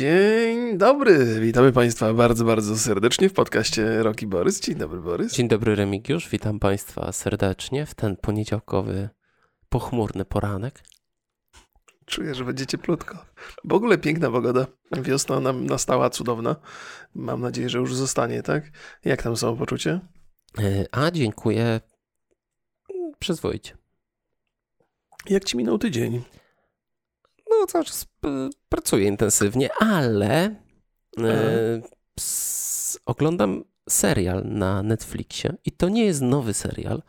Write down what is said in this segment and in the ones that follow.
Dzień dobry, witamy Państwa bardzo, bardzo serdecznie w podcaście Roki Borys. Dzień dobry, Borys. Dzień dobry, Remigiusz. Witam Państwa serdecznie w ten poniedziałkowy, pochmurny poranek. Czuję, że będzie cieplutko. W ogóle piękna pogoda. Wiosna nam nastała cudowna. Mam nadzieję, że już zostanie, tak? Jak tam samopoczucie? E, a dziękuję. Przyzwoicie. Jak ci minął tydzień? No, cały czas e, pracuję intensywnie, ale e, oglądam serial na Netflixie i to nie jest nowy serial,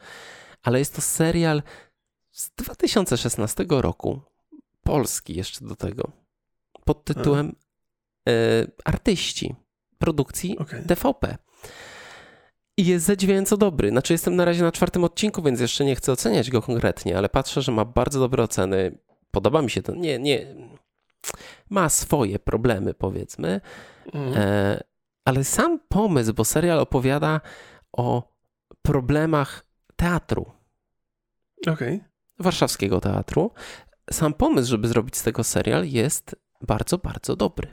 ale jest to serial z 2016 roku, polski jeszcze do tego, pod tytułem e, Artyści produkcji okay. TVP. I jest zadziwiająco dobry. Znaczy, jestem na razie na czwartym odcinku, więc jeszcze nie chcę oceniać go konkretnie, ale patrzę, że ma bardzo dobre oceny. Podoba mi się to. Nie, nie. Ma swoje problemy, powiedzmy. Mm. E, ale sam pomysł, bo serial opowiada o problemach teatru. Okej. Okay. Warszawskiego teatru. Sam pomysł, żeby zrobić z tego serial jest bardzo, bardzo dobry.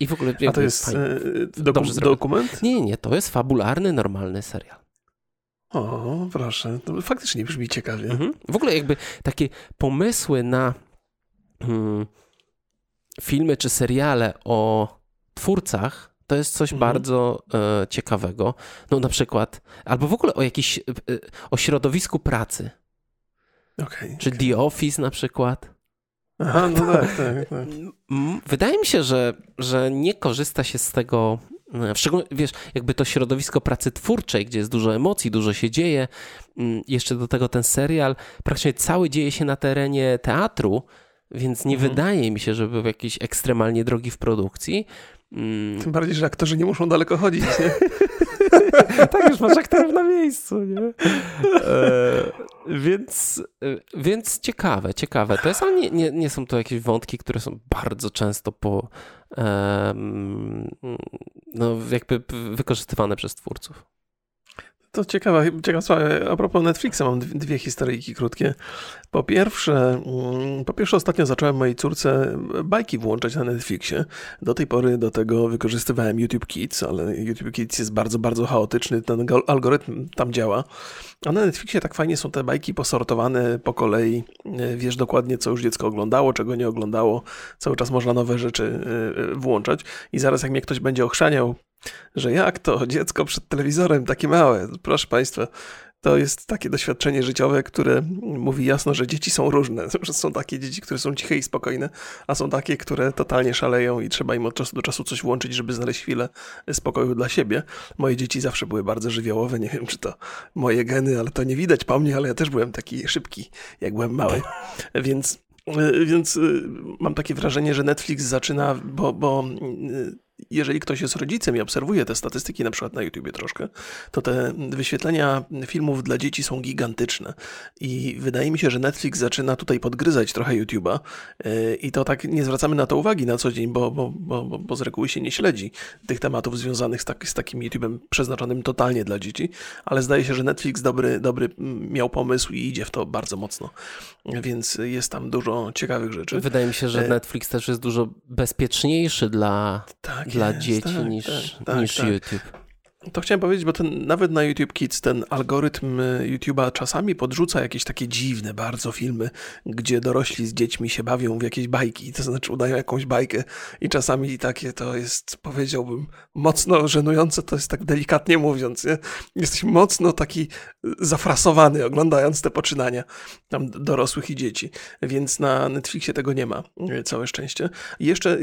I w ogóle. A to jest fajnie, e, doku dokument? Nie, nie, to jest fabularny, normalny serial. O, proszę. To faktycznie brzmi ciekawie. Mhm. W ogóle jakby takie pomysły na hmm, filmy czy seriale o twórcach to jest coś mhm. bardzo e, ciekawego. No na przykład, albo w ogóle o jakiś, e, o środowisku pracy. Okay, czy okay. The Office na przykład. Aha, no tak, tak, tak. Wydaje mi się, że, że nie korzysta się z tego, szczególnie, wiesz, jakby to środowisko pracy twórczej, gdzie jest dużo emocji, dużo się dzieje, mm, jeszcze do tego ten serial, praktycznie cały dzieje się na terenie teatru, więc nie mhm. wydaje mi się, żeby był jakiś ekstremalnie drogi w produkcji. Mm. Tym bardziej, że aktorzy nie muszą daleko chodzić, nie? tak, już masz aktorów na miejscu, nie? E, więc, e, więc ciekawe, ciekawe. To jest, ale nie, nie, nie są to jakieś wątki, które są bardzo często po, no, jakby wykorzystywane przez twórców. To ciekawa, ciekawa sprawa. A propos Netflixa mam dwie historyjki krótkie. Po pierwsze, mm, po pierwsze ostatnio zacząłem mojej córce bajki włączać na Netflixie. Do tej pory do tego wykorzystywałem YouTube Kids, ale YouTube Kids jest bardzo, bardzo chaotyczny, ten algorytm tam działa. A na Netflixie tak fajnie są te bajki posortowane po kolei. E, wiesz dokładnie, co już dziecko oglądało, czego nie oglądało. Cały czas można nowe rzeczy e, e, włączać. I zaraz jak mnie ktoś będzie ochrzaniał, że jak to dziecko przed telewizorem takie małe, proszę Państwa, to jest takie doświadczenie życiowe, które mówi jasno, że dzieci są różne. Są takie dzieci, które są ciche i spokojne, a są takie, które totalnie szaleją i trzeba im od czasu do czasu coś włączyć, żeby znaleźć chwilę spokoju dla siebie. Moje dzieci zawsze były bardzo żywiołowe. Nie wiem, czy to moje geny, ale to nie widać po mnie, ale ja też byłem taki szybki, jak byłem mały. Więc więc mam takie wrażenie, że Netflix zaczyna, bo, bo jeżeli ktoś jest rodzicem i obserwuje te statystyki na przykład na YouTubie troszkę, to te wyświetlenia filmów dla dzieci są gigantyczne. I wydaje mi się, że Netflix zaczyna tutaj podgryzać trochę YouTube'a e, i to tak nie zwracamy na to uwagi na co dzień, bo, bo, bo, bo z reguły się nie śledzi tych tematów związanych z, tak, z takim YouTube'em przeznaczonym totalnie dla dzieci, ale zdaje się, że Netflix dobry, dobry miał pomysł i idzie w to bardzo mocno. Więc jest tam dużo ciekawych rzeczy. Wydaje mi się, że e, Netflix też jest dużo bezpieczniejszy dla tak, tak dla jest, dzieci tak, niż, tak, niż tak. YouTube. To chciałem powiedzieć, bo ten, nawet na YouTube Kids ten algorytm y, YouTube'a czasami podrzuca jakieś takie dziwne bardzo filmy, gdzie dorośli z dziećmi się bawią w jakieś bajki, to znaczy udają jakąś bajkę i czasami takie to jest, powiedziałbym, mocno żenujące, to jest tak delikatnie mówiąc, nie? Jesteś mocno taki zafrasowany oglądając te poczynania tam dorosłych i dzieci, więc na Netflixie tego nie ma, y, całe szczęście. I jeszcze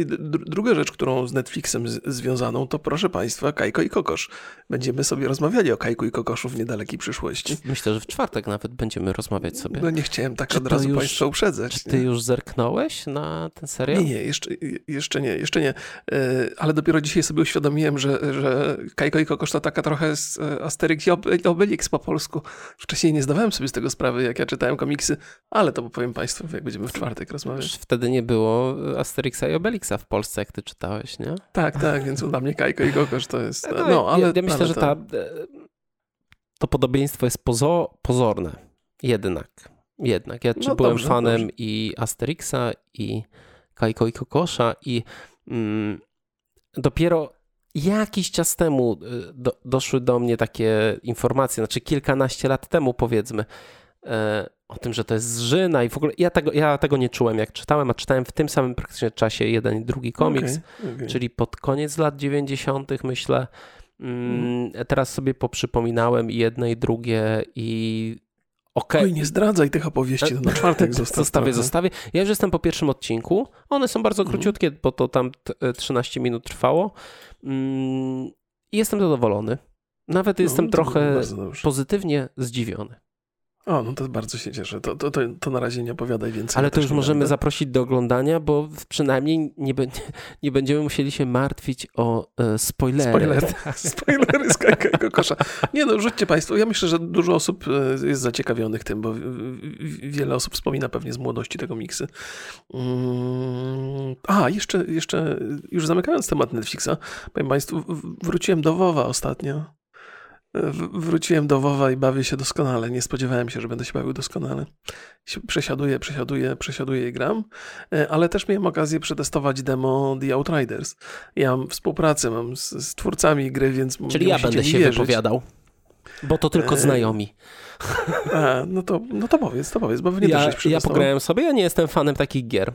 druga rzecz, którą z Netflixem związaną, to proszę Państwa, Kajko i Kokosz będziemy sobie rozmawiali o Kajku i Kokoszu w niedalekiej przyszłości. Myślę, że w czwartek nawet będziemy rozmawiać sobie. No nie chciałem tak czy od razu już, Państwa uprzedzać. Czy ty nie? już zerknąłeś na ten serial? Nie, nie, jeszcze, jeszcze nie, jeszcze nie. E, ale dopiero dzisiaj sobie uświadomiłem, że, że Kajko i Kokosz to taka trochę z e, Asterix i Obelix po polsku. Wcześniej nie zdawałem sobie z tego sprawy, jak ja czytałem komiksy, ale to powiem Państwu, jak będziemy w czwartek rozmawiać. Wtedy nie było Asterixa i Obelixa w Polsce, jak ty czytałeś, nie? Tak, tak, więc dla mnie Kajko i Kokosz to jest... No, no ale... Ja, ja myślę, że ta, e, to podobieństwo jest pozo, pozorne. Jednak. Jednak. Ja no byłem dobrze, fanem dobrze. i Asterixa, i Kajko i Kokosza i mm, dopiero jakiś czas temu y, do, doszły do mnie takie informacje, znaczy kilkanaście lat temu powiedzmy, e, o tym, że to jest zżyna i w ogóle ja tego, ja tego nie czułem jak czytałem, a czytałem w tym samym praktycznie czasie jeden i drugi komiks, okay, okay. czyli pod koniec lat 90. myślę. Mm, teraz sobie poprzypominałem jedne i drugie i okej. Okay. nie zdradzaj tych opowieści, to na czwartek zostaw Zostawię, zostawię. Ja już jestem po pierwszym odcinku. One są bardzo mhm. króciutkie, bo to tam 13 minut trwało. Mm, jestem zadowolony. Nawet no, jestem trochę pozytywnie zdziwiony. O, no to bardzo się cieszę. To, to, to, to na razie nie opowiadaj więcej. Ale to już możemy będę. zaprosić do oglądania, bo przynajmniej nie, be, nie będziemy musieli się martwić o e, spoilery. Spoilery, spoilery z Kajkego Kosza. Nie no, rzućcie Państwo. Ja myślę, że dużo osób e, jest zaciekawionych tym, bo wiele osób wspomina pewnie z młodości tego miksy. Mm, a, jeszcze, jeszcze już zamykając temat Netflixa, powiem Państwu, wróciłem do WoWa ostatnio wróciłem do WoWa i bawię się doskonale. Nie spodziewałem się, że będę się bawił doskonale. Przesiaduję, przesiaduję, przesiaduję i gram, e, ale też miałem okazję przetestować demo The Outriders. Ja mam współpracę mam z, z twórcami gry, więc Czyli ja będę się wierzyć. wypowiadał. Bo to tylko e, znajomi. A, no to, no to powiedz, to powiedz, bo wy nie ja, Ja pograłem sobie, ja nie jestem fanem takich gier.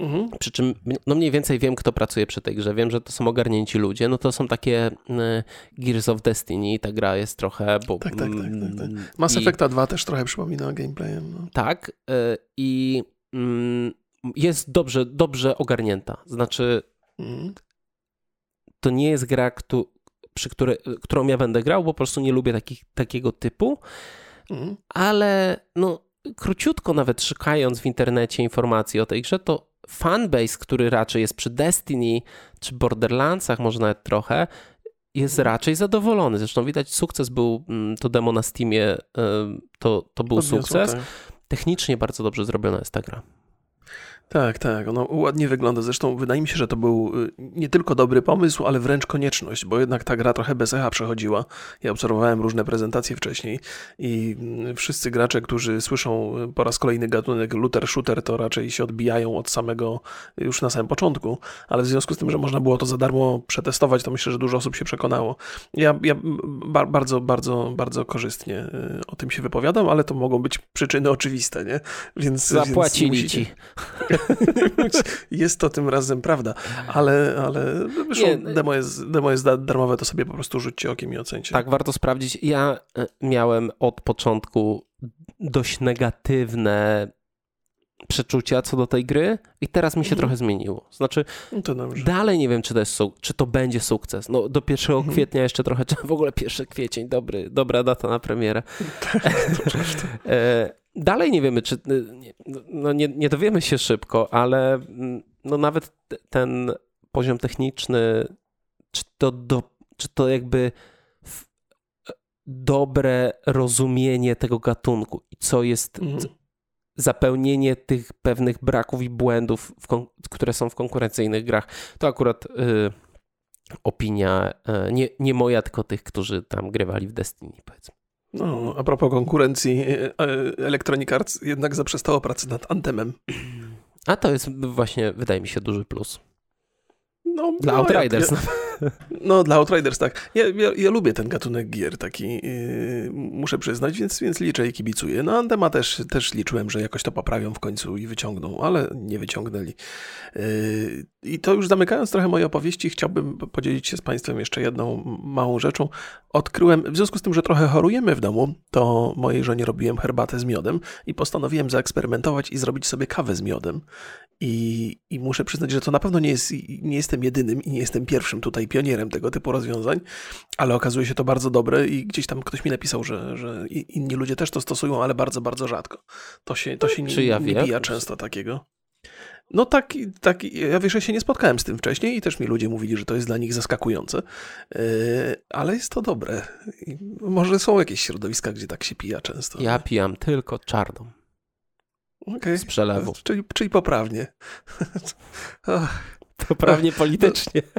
Mhm. Przy czym no mniej więcej wiem, kto pracuje przy tej grze. Wiem, że to są ogarnięci ludzie. No to są takie y, Gears of Destiny. Ta gra jest trochę. Bo, tak, tak, tak. tak, tak. Mm, Mass Effecta 2 też trochę przypomina gameplayem. No. Tak. Y, I y, jest dobrze, dobrze ogarnięta. Znaczy, mhm. to nie jest gra, przy której, którą ja będę grał, bo po prostu nie lubię takich, takiego typu. Mhm. Ale no, króciutko nawet szukając w internecie informacji o tej grze, to fanbase, który raczej jest przy Destiny czy Borderlandsach, może nawet trochę, jest raczej zadowolony. Zresztą widać, sukces był, mm, to demo na Steamie, to, to był sukces. Tak. Technicznie bardzo dobrze zrobiona jest ta gra. Tak, tak, ono ładnie wygląda. Zresztą wydaje mi się, że to był y, nie tylko dobry pomysł, ale wręcz konieczność, bo jednak ta gra trochę bez echa przechodziła. Ja obserwowałem różne prezentacje wcześniej i mm, wszyscy gracze, którzy słyszą y, po raz kolejny gatunek looter shooter, to raczej się odbijają od samego już na samym początku, ale w związku z tym, że można było to za darmo przetestować, to myślę, że dużo osób się przekonało. Ja, ja bardzo, bardzo, bardzo korzystnie y, o tym się wypowiadam, ale to mogą być przyczyny oczywiste, nie? Więc zapłacili więc ci. jest to tym razem prawda, ale, ale nie, demo, jest, demo jest darmowe, to sobie po prostu rzućcie okiem i ocencie. Tak, warto sprawdzić. Ja e, miałem od początku dość negatywne przeczucia co do tej gry i teraz mi się mhm. trochę zmieniło. Znaczy, no dalej nie wiem, czy to, jest czy to będzie sukces. No, do 1 mhm. kwietnia jeszcze trochę, w ogóle 1 kwiecień, dobry, dobra data na premierę. Tak, Dalej nie wiemy, czy. Y, no nie, nie dowiemy się szybko, ale mm, no nawet ten poziom techniczny, czy to, do, czy to jakby dobre rozumienie tego gatunku i co jest mhm. zapełnienie tych pewnych braków i błędów, które są w konkurencyjnych grach. To akurat y, opinia y, nie, nie moja, tylko tych, którzy tam grywali w Destiny, powiedzmy. No, a propos konkurencji, e, e, Electronic Arts jednak zaprzestało pracy nad Antemem. A to jest właśnie, wydaje mi się, duży plus. No, Dla no, Outriders. Ja, ja, no, dla Outriders, tak. Ja, ja, ja, lubię ten gatunek gier, taki yy, muszę przyznać, więc, więc liczę i kibicuję. No, Antema też, też liczyłem, że jakoś to poprawią w końcu i wyciągną, ale nie wyciągnęli. Yy, I to już zamykając trochę moje opowieści, chciałbym podzielić się z Państwem jeszcze jedną małą rzeczą. Odkryłem, w związku z tym, że trochę chorujemy w domu, to mojej żonie robiłem herbatę z miodem i postanowiłem zaeksperymentować i zrobić sobie kawę z miodem. I, I muszę przyznać, że to na pewno nie, jest, nie jestem jedynym i nie jestem pierwszym tutaj pionierem tego typu rozwiązań, ale okazuje się to bardzo dobre i gdzieś tam ktoś mi napisał, że, że inni ludzie też to stosują, ale bardzo, bardzo rzadko. To się, to się nie, ja nie bija często takiego. No tak, tak, ja wiesz, ja się nie spotkałem z tym wcześniej i też mi ludzie mówili, że to jest dla nich zaskakujące, yy, ale jest to dobre. może są jakieś środowiska, gdzie tak się pija często. Ja pijam tylko czarną. Okay. Z przelewu. Czyli, czyli poprawnie. poprawnie politycznie.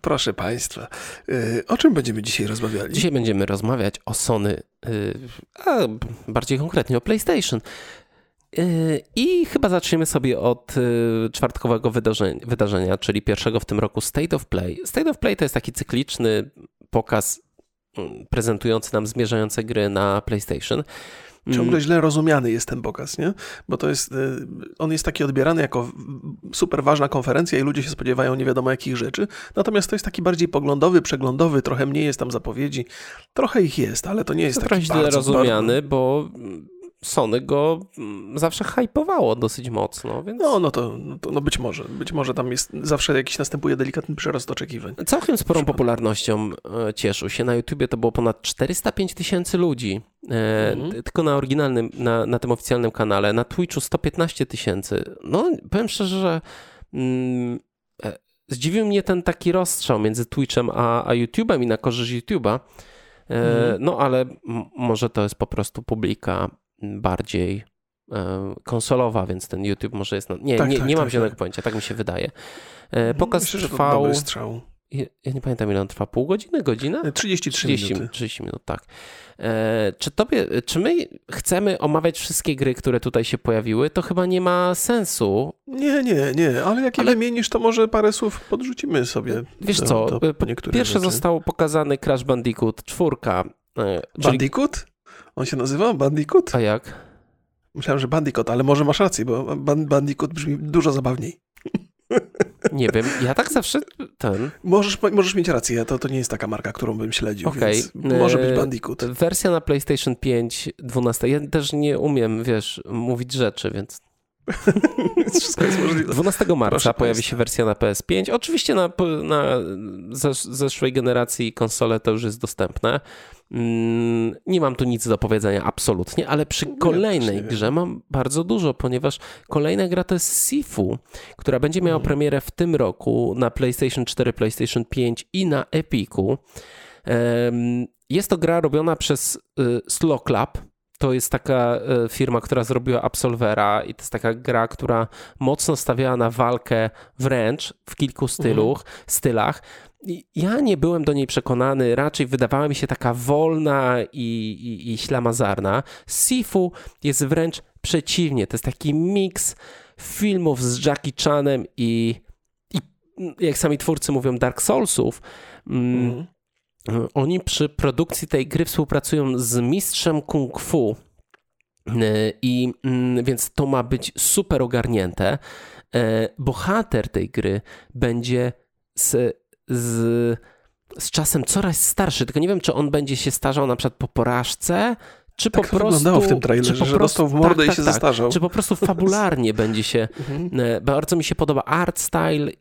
Proszę Państwa, y, o czym będziemy dzisiaj rozmawiali? Dzisiaj będziemy rozmawiać o Sony, y, a bardziej konkretnie o PlayStation. I chyba zaczniemy sobie od czwartkowego wydarzenia, czyli pierwszego w tym roku State of Play. State of Play to jest taki cykliczny pokaz mm, prezentujący nam zmierzające gry na PlayStation. Ciągle mm. źle rozumiany jest ten pokaz, nie? Bo to jest, y, on jest taki odbierany jako super ważna konferencja i ludzie się spodziewają nie wiadomo jakich rzeczy. Natomiast to jest taki bardziej poglądowy, przeglądowy, trochę mniej jest tam zapowiedzi. Trochę ich jest, ale to nie jest to taki źle rozumiany, bardzo... bo Sony go mm, zawsze hypowało dosyć mocno, więc... No, no to, no to no być może. Być może tam jest zawsze jakiś następuje delikatny przyrost oczekiwań. Całkiem sporą popularnością e, cieszył się. Na YouTubie to było ponad 405 tysięcy ludzi. E, mhm. Tylko na oryginalnym, na, na tym oficjalnym kanale. Na Twitchu 115 tysięcy. No, powiem szczerze, że mm, e, zdziwił mnie ten taki rozstrzał między Twitchem a, a YouTube'em i na korzyść YouTube'a. Mhm. No, ale może to jest po prostu publika bardziej e, konsolowa, więc ten YouTube może jest... Na... Nie, tak, nie, tak, nie mam tak, zielonego tak. pojęcia, tak mi się wydaje. E, pokaz Myślę, trwał... Ja nie pamiętam, ile on trwa. Pół godziny? Godzinę? 33 30, minuty. 30 minut, tak. E, czy, tobie, czy my chcemy omawiać wszystkie gry, które tutaj się pojawiły? To chyba nie ma sensu. Nie, nie, nie, ale jak ale... wymienisz, to może parę słów podrzucimy sobie. Wiesz do, co, do, pierwsze rzeczy. został pokazany Crash Bandicoot 4. E, Bandicoot? On się nazywa Bandicoot? A jak? Myślałem, że Bandicoot, ale może masz rację, bo Bandicoot brzmi dużo zabawniej. Nie wiem, ja tak zawsze ten. Możesz, możesz mieć rację, to, to nie jest taka marka, którą bym śledził, okay. więc może być e, Bandicoot. Wersja na PlayStation 5 12. Ja też nie umiem, wiesz, mówić rzeczy, więc Wszystko jest możliwe. 12 marca Proszę pojawi Państwa. się wersja na PS5. Oczywiście na, na zeszłej generacji konsole to już jest dostępne. Mm, nie mam tu nic do powiedzenia, absolutnie, ale przy kolejnej grze mam bardzo dużo, ponieważ kolejna gra to jest Sifu, która będzie miała mhm. premierę w tym roku na PlayStation 4, PlayStation 5 i na Epiku. Jest to gra robiona przez y, Slow Club, to jest taka e, firma, która zrobiła Absolvera i to jest taka gra, która mocno stawiała na walkę wręcz w kilku styluch, mhm. stylach. Ja nie byłem do niej przekonany, raczej wydawała mi się taka wolna i, i, i ślamazarna. Sifu jest wręcz przeciwnie, to jest taki miks filmów z Jackie Chanem i, i jak sami twórcy mówią, Dark Soulsów. Mm. Mhm. Oni przy produkcji tej gry współpracują z mistrzem kung fu. E, I mm, więc to ma być super ogarnięte. E, bohater tej gry będzie z, z, z czasem coraz starszy, tylko nie wiem, czy on będzie się starzał na przykład po porażce, czy tak po prostu. wyglądało w tym trailerze, czy po dostał w mordę tak, i tak, się tak, zestarzał. Czy po prostu fabularnie będzie się. Mhm. E, bardzo mi się podoba art style,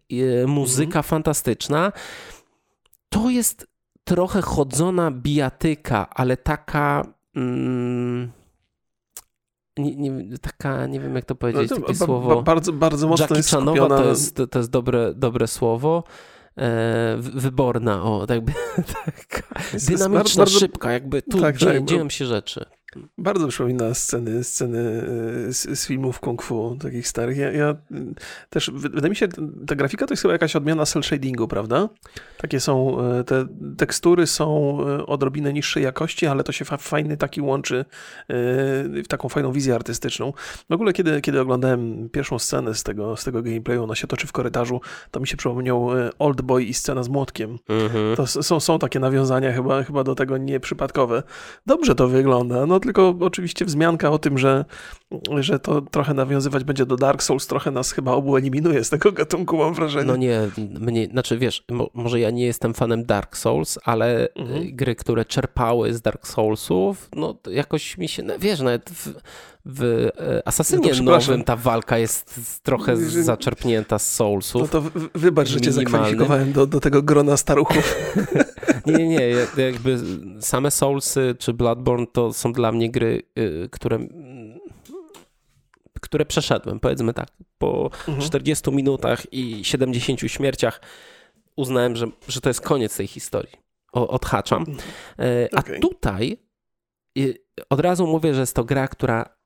muzyka mhm. fantastyczna. To jest trochę chodzona bijatyka, ale taka. Mm, nie, nie, taka, nie wiem jak to powiedzieć, no to, takie ba, słowo. Ba, bardzo, bardzo mocno jest skupiona... to jest, to jest dobre, dobre słowo. E, wyborna, o, tak jakby taka dynamiczna, bardzo, szybka, jakby tu tak, dzieją, tak, się rzeczy. Bardzo przypomina sceny, sceny e, z, z, filmów kung fu, takich starych. Ja, ja, też, wydaje mi się, ta grafika to jest chyba jakaś odmiana cel shadingu, prawda? Takie są, e, te tekstury są e, odrobinę niższej jakości, ale to się fajny taki łączy w taką fajną wizję artystyczną. W ogóle, kiedy, kiedy oglądałem pierwszą scenę z tego, z tego gameplayu, ona się toczy w korytarzu, to mi się przypomniał Old Boy i scena z młotkiem. Mhm. To są, są takie nawiązania chyba, chyba do tego nieprzypadkowe. Dobrze to wygląda, no tylko oczywiście wzmianka o tym, że, że to trochę nawiązywać będzie do Dark Souls, trochę nas chyba obu eliminuje z tego gatunku, mam wrażenie. No nie, mnie, znaczy wiesz, mo, może ja nie jestem fanem Dark Souls, ale mhm. gry, które czerpały z Dark Soulsów, no jakoś mi się, no, wiesz, nawet w, w e, Asasynie no nowym ta walka jest trochę zaczerpnięta z Soulsów. No to wybacz, że cię zakwalifikowałem do, do tego grona staruchów. nie, nie, jakby same Soulsy czy Bloodborne to są dla mnie gry, y, które które przeszedłem, powiedzmy tak, po mhm. 40 minutach i 70 śmierciach uznałem, że, że to jest koniec tej historii. O, odhaczam. Mhm. E, a okay. tutaj y, od razu mówię, że jest to gra, która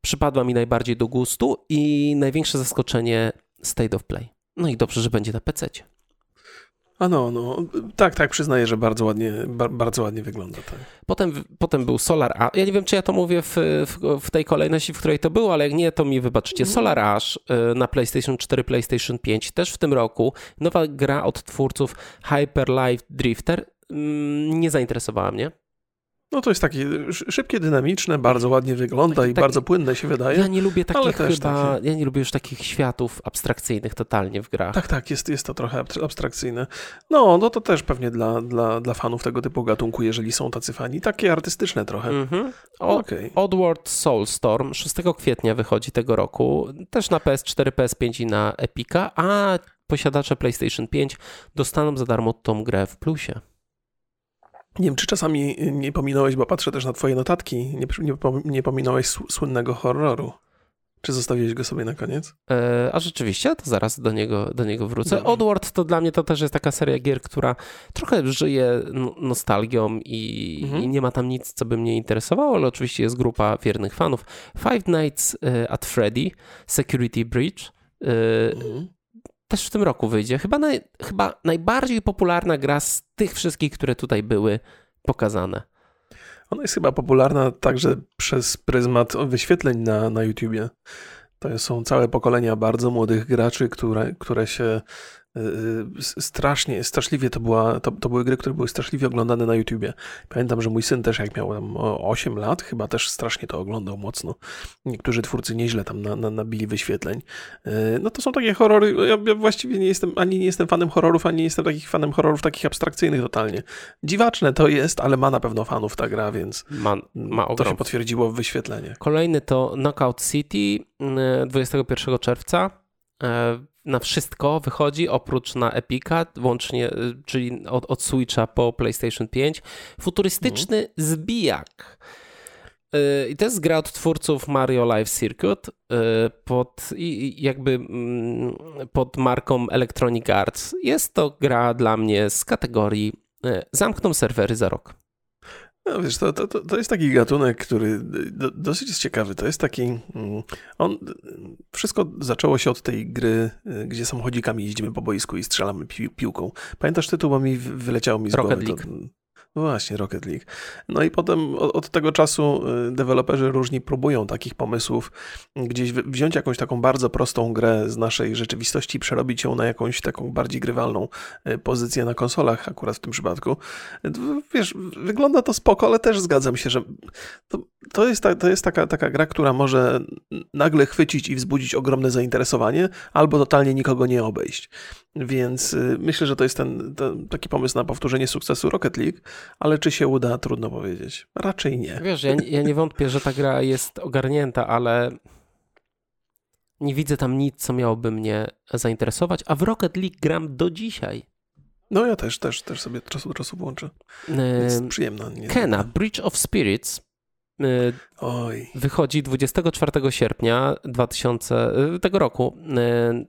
przypadła mi najbardziej do gustu i największe zaskoczenie State of Play. No i dobrze, że będzie na PC. A no, no, tak, tak, przyznaję, że bardzo ładnie, ba, bardzo ładnie wygląda. Tak. Potem, potem był Solar Ash. Ja nie wiem, czy ja to mówię w, w, w, tej kolejności, w której to było, ale jak nie, to mi wybaczycie. Mhm. Solar Ash y, na PlayStation 4, PlayStation 5, też w tym roku. Nowa gra od twórców Hyper Life Drifter. Mm, nie zainteresowała mnie. No to jest takie szybkie, dynamiczne, bardzo ładnie wygląda i tak, bardzo płynne się wydaje. Ja nie lubię takich chyba, takie... ja nie lubię już takich światów abstrakcyjnych totalnie w grach. Tak, tak, jest, jest to trochę abstrakcyjne. No, no to też pewnie dla, dla, dla fanów tego typu gatunku, jeżeli są tacy fani, takie artystyczne trochę. Mhm. okay. Oddworld Soulstorm 6 kwietnia wychodzi tego roku, też na PS4, PS5 i na Epica, a posiadacze PlayStation 5 dostaną za darmo tą grę w plusie. Nie wiem, czy czasami nie pominąłeś, bo patrzę też na twoje notatki, nie, nie, nie pominąłeś słynnego horroru. Czy zostawiłeś go sobie na koniec? E, a rzeczywiście, to zaraz do niego, do niego wrócę. Dobrze. To dla mnie to też jest taka seria gier, która trochę żyje nostalgią i, mhm. i, nie ma tam nic, co by mnie interesowało, ale oczywiście jest grupa wiernych fanów. Five Nights e, at Freddy, Security Breach. E, mhm też w tym roku wyjdzie. Chyba, naj, chyba najbardziej popularna gra z tych wszystkich, które tutaj były pokazane. Ona jest chyba popularna także przez pryzmat wyświetleń na, na YouTubie. To są całe pokolenia bardzo młodych graczy, które, które się strasznie, straszliwie to, była, to, to były gry, które były straszliwie oglądane na YouTubie. Pamiętam, że mój syn też jak miał tam 8 lat, chyba też strasznie to oglądał mocno. Niektórzy twórcy nieźle tam na, na, nabili wyświetleń. Y, no to są takie horrory, ja, ja, właściwie nie jestem, ani nie jestem fanem horrorów, ani nie jestem takich fanem horrorów takich abstrakcyjnych totalnie. Dziwaczne to jest, ale ma na pewno fanów ta gra, więc ma, ma to się potwierdziło w wyświetlenie. Kolejny to Knockout City 21 y, czerwca na wszystko wychodzi, oprócz na Epica, łącznie, y, czyli od, od Switcha po PlayStation 5. Futurystyczny mhm. zbijak. Y, I to jest gra od twórców Mario Live Circuit pod, jakby mm, pod marką Electronic Arts. Jest to gra dla mnie z kategorii zamkną serwery za rok. No wiesz, to, to, to jest taki gatunek, który do, dosyć jest ciekawy. To jest taki. Mm, on. Wszystko zaczęło się od tej gry, y, gdzie samochodzikami jeździmy po boisku i strzelamy pi, piłką. Pamiętasz tytuł, bo mi wyleciało mi z Rocket głowy. League. Właśnie, Rocket League. No i potem od, od, tego czasu y, deweloperzy różni próbują takich pomysłów, gdzieś wziąć jakąś taką bardzo prostą grę z naszej rzeczywistości, przerobić ją na jakąś taką bardziej grywalną y, pozycję na konsolach, akurat w tym przypadku. Wiesz, wygląda to spoko, ale też zgadzam się, że to, to jest, ta, to jest taka, taka gra, która może nagle chwycić i wzbudzić ogromne zainteresowanie, albo totalnie nikogo nie obejść. Więc y, myślę, że to jest ten, ten, taki pomysł na powtórzenie sukcesu Rocket League, ale czy się uda, trudno powiedzieć. Raczej nie. Wiesz, ja, ja nie wątpię, że ta gra jest ogarnięta, ale nie widzę tam nic, co miałoby mnie zainteresować, a w Rocket League gram do dzisiaj. No ja też, też, też sobie od czasu do czasu włączę. Jest przyjemna. Kena, Bridge of Spirits Oj. Wychodzi 24 sierpnia 2000, y, tego roku. Y,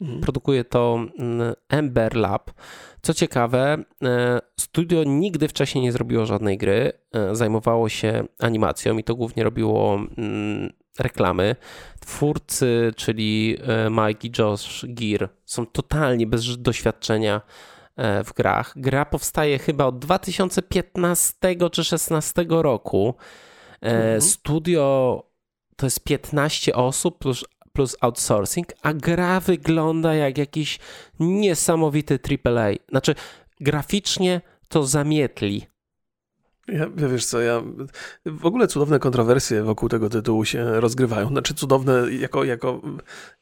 mhm. Produkuje to Ember Lab. Co ciekawe, studio nigdy wcześniej nie zrobiło żadnej gry. Zajmowało się animacją i to głównie robiło reklamy. Twórcy, czyli Mike i Josh Gear, są totalnie bez doświadczenia w grach. Gra powstaje chyba od 2015 czy 2016 roku. E, mhm. Studio to jest 15 osób plus, plus outsourcing, a gra wygląda jak jakiś niesamowity AAA. Znaczy, graficznie to zamietli. Ja, wiesz co, ja w ogóle cudowne kontrowersje wokół tego tytułu się rozgrywają. Znaczy cudowne jako, jako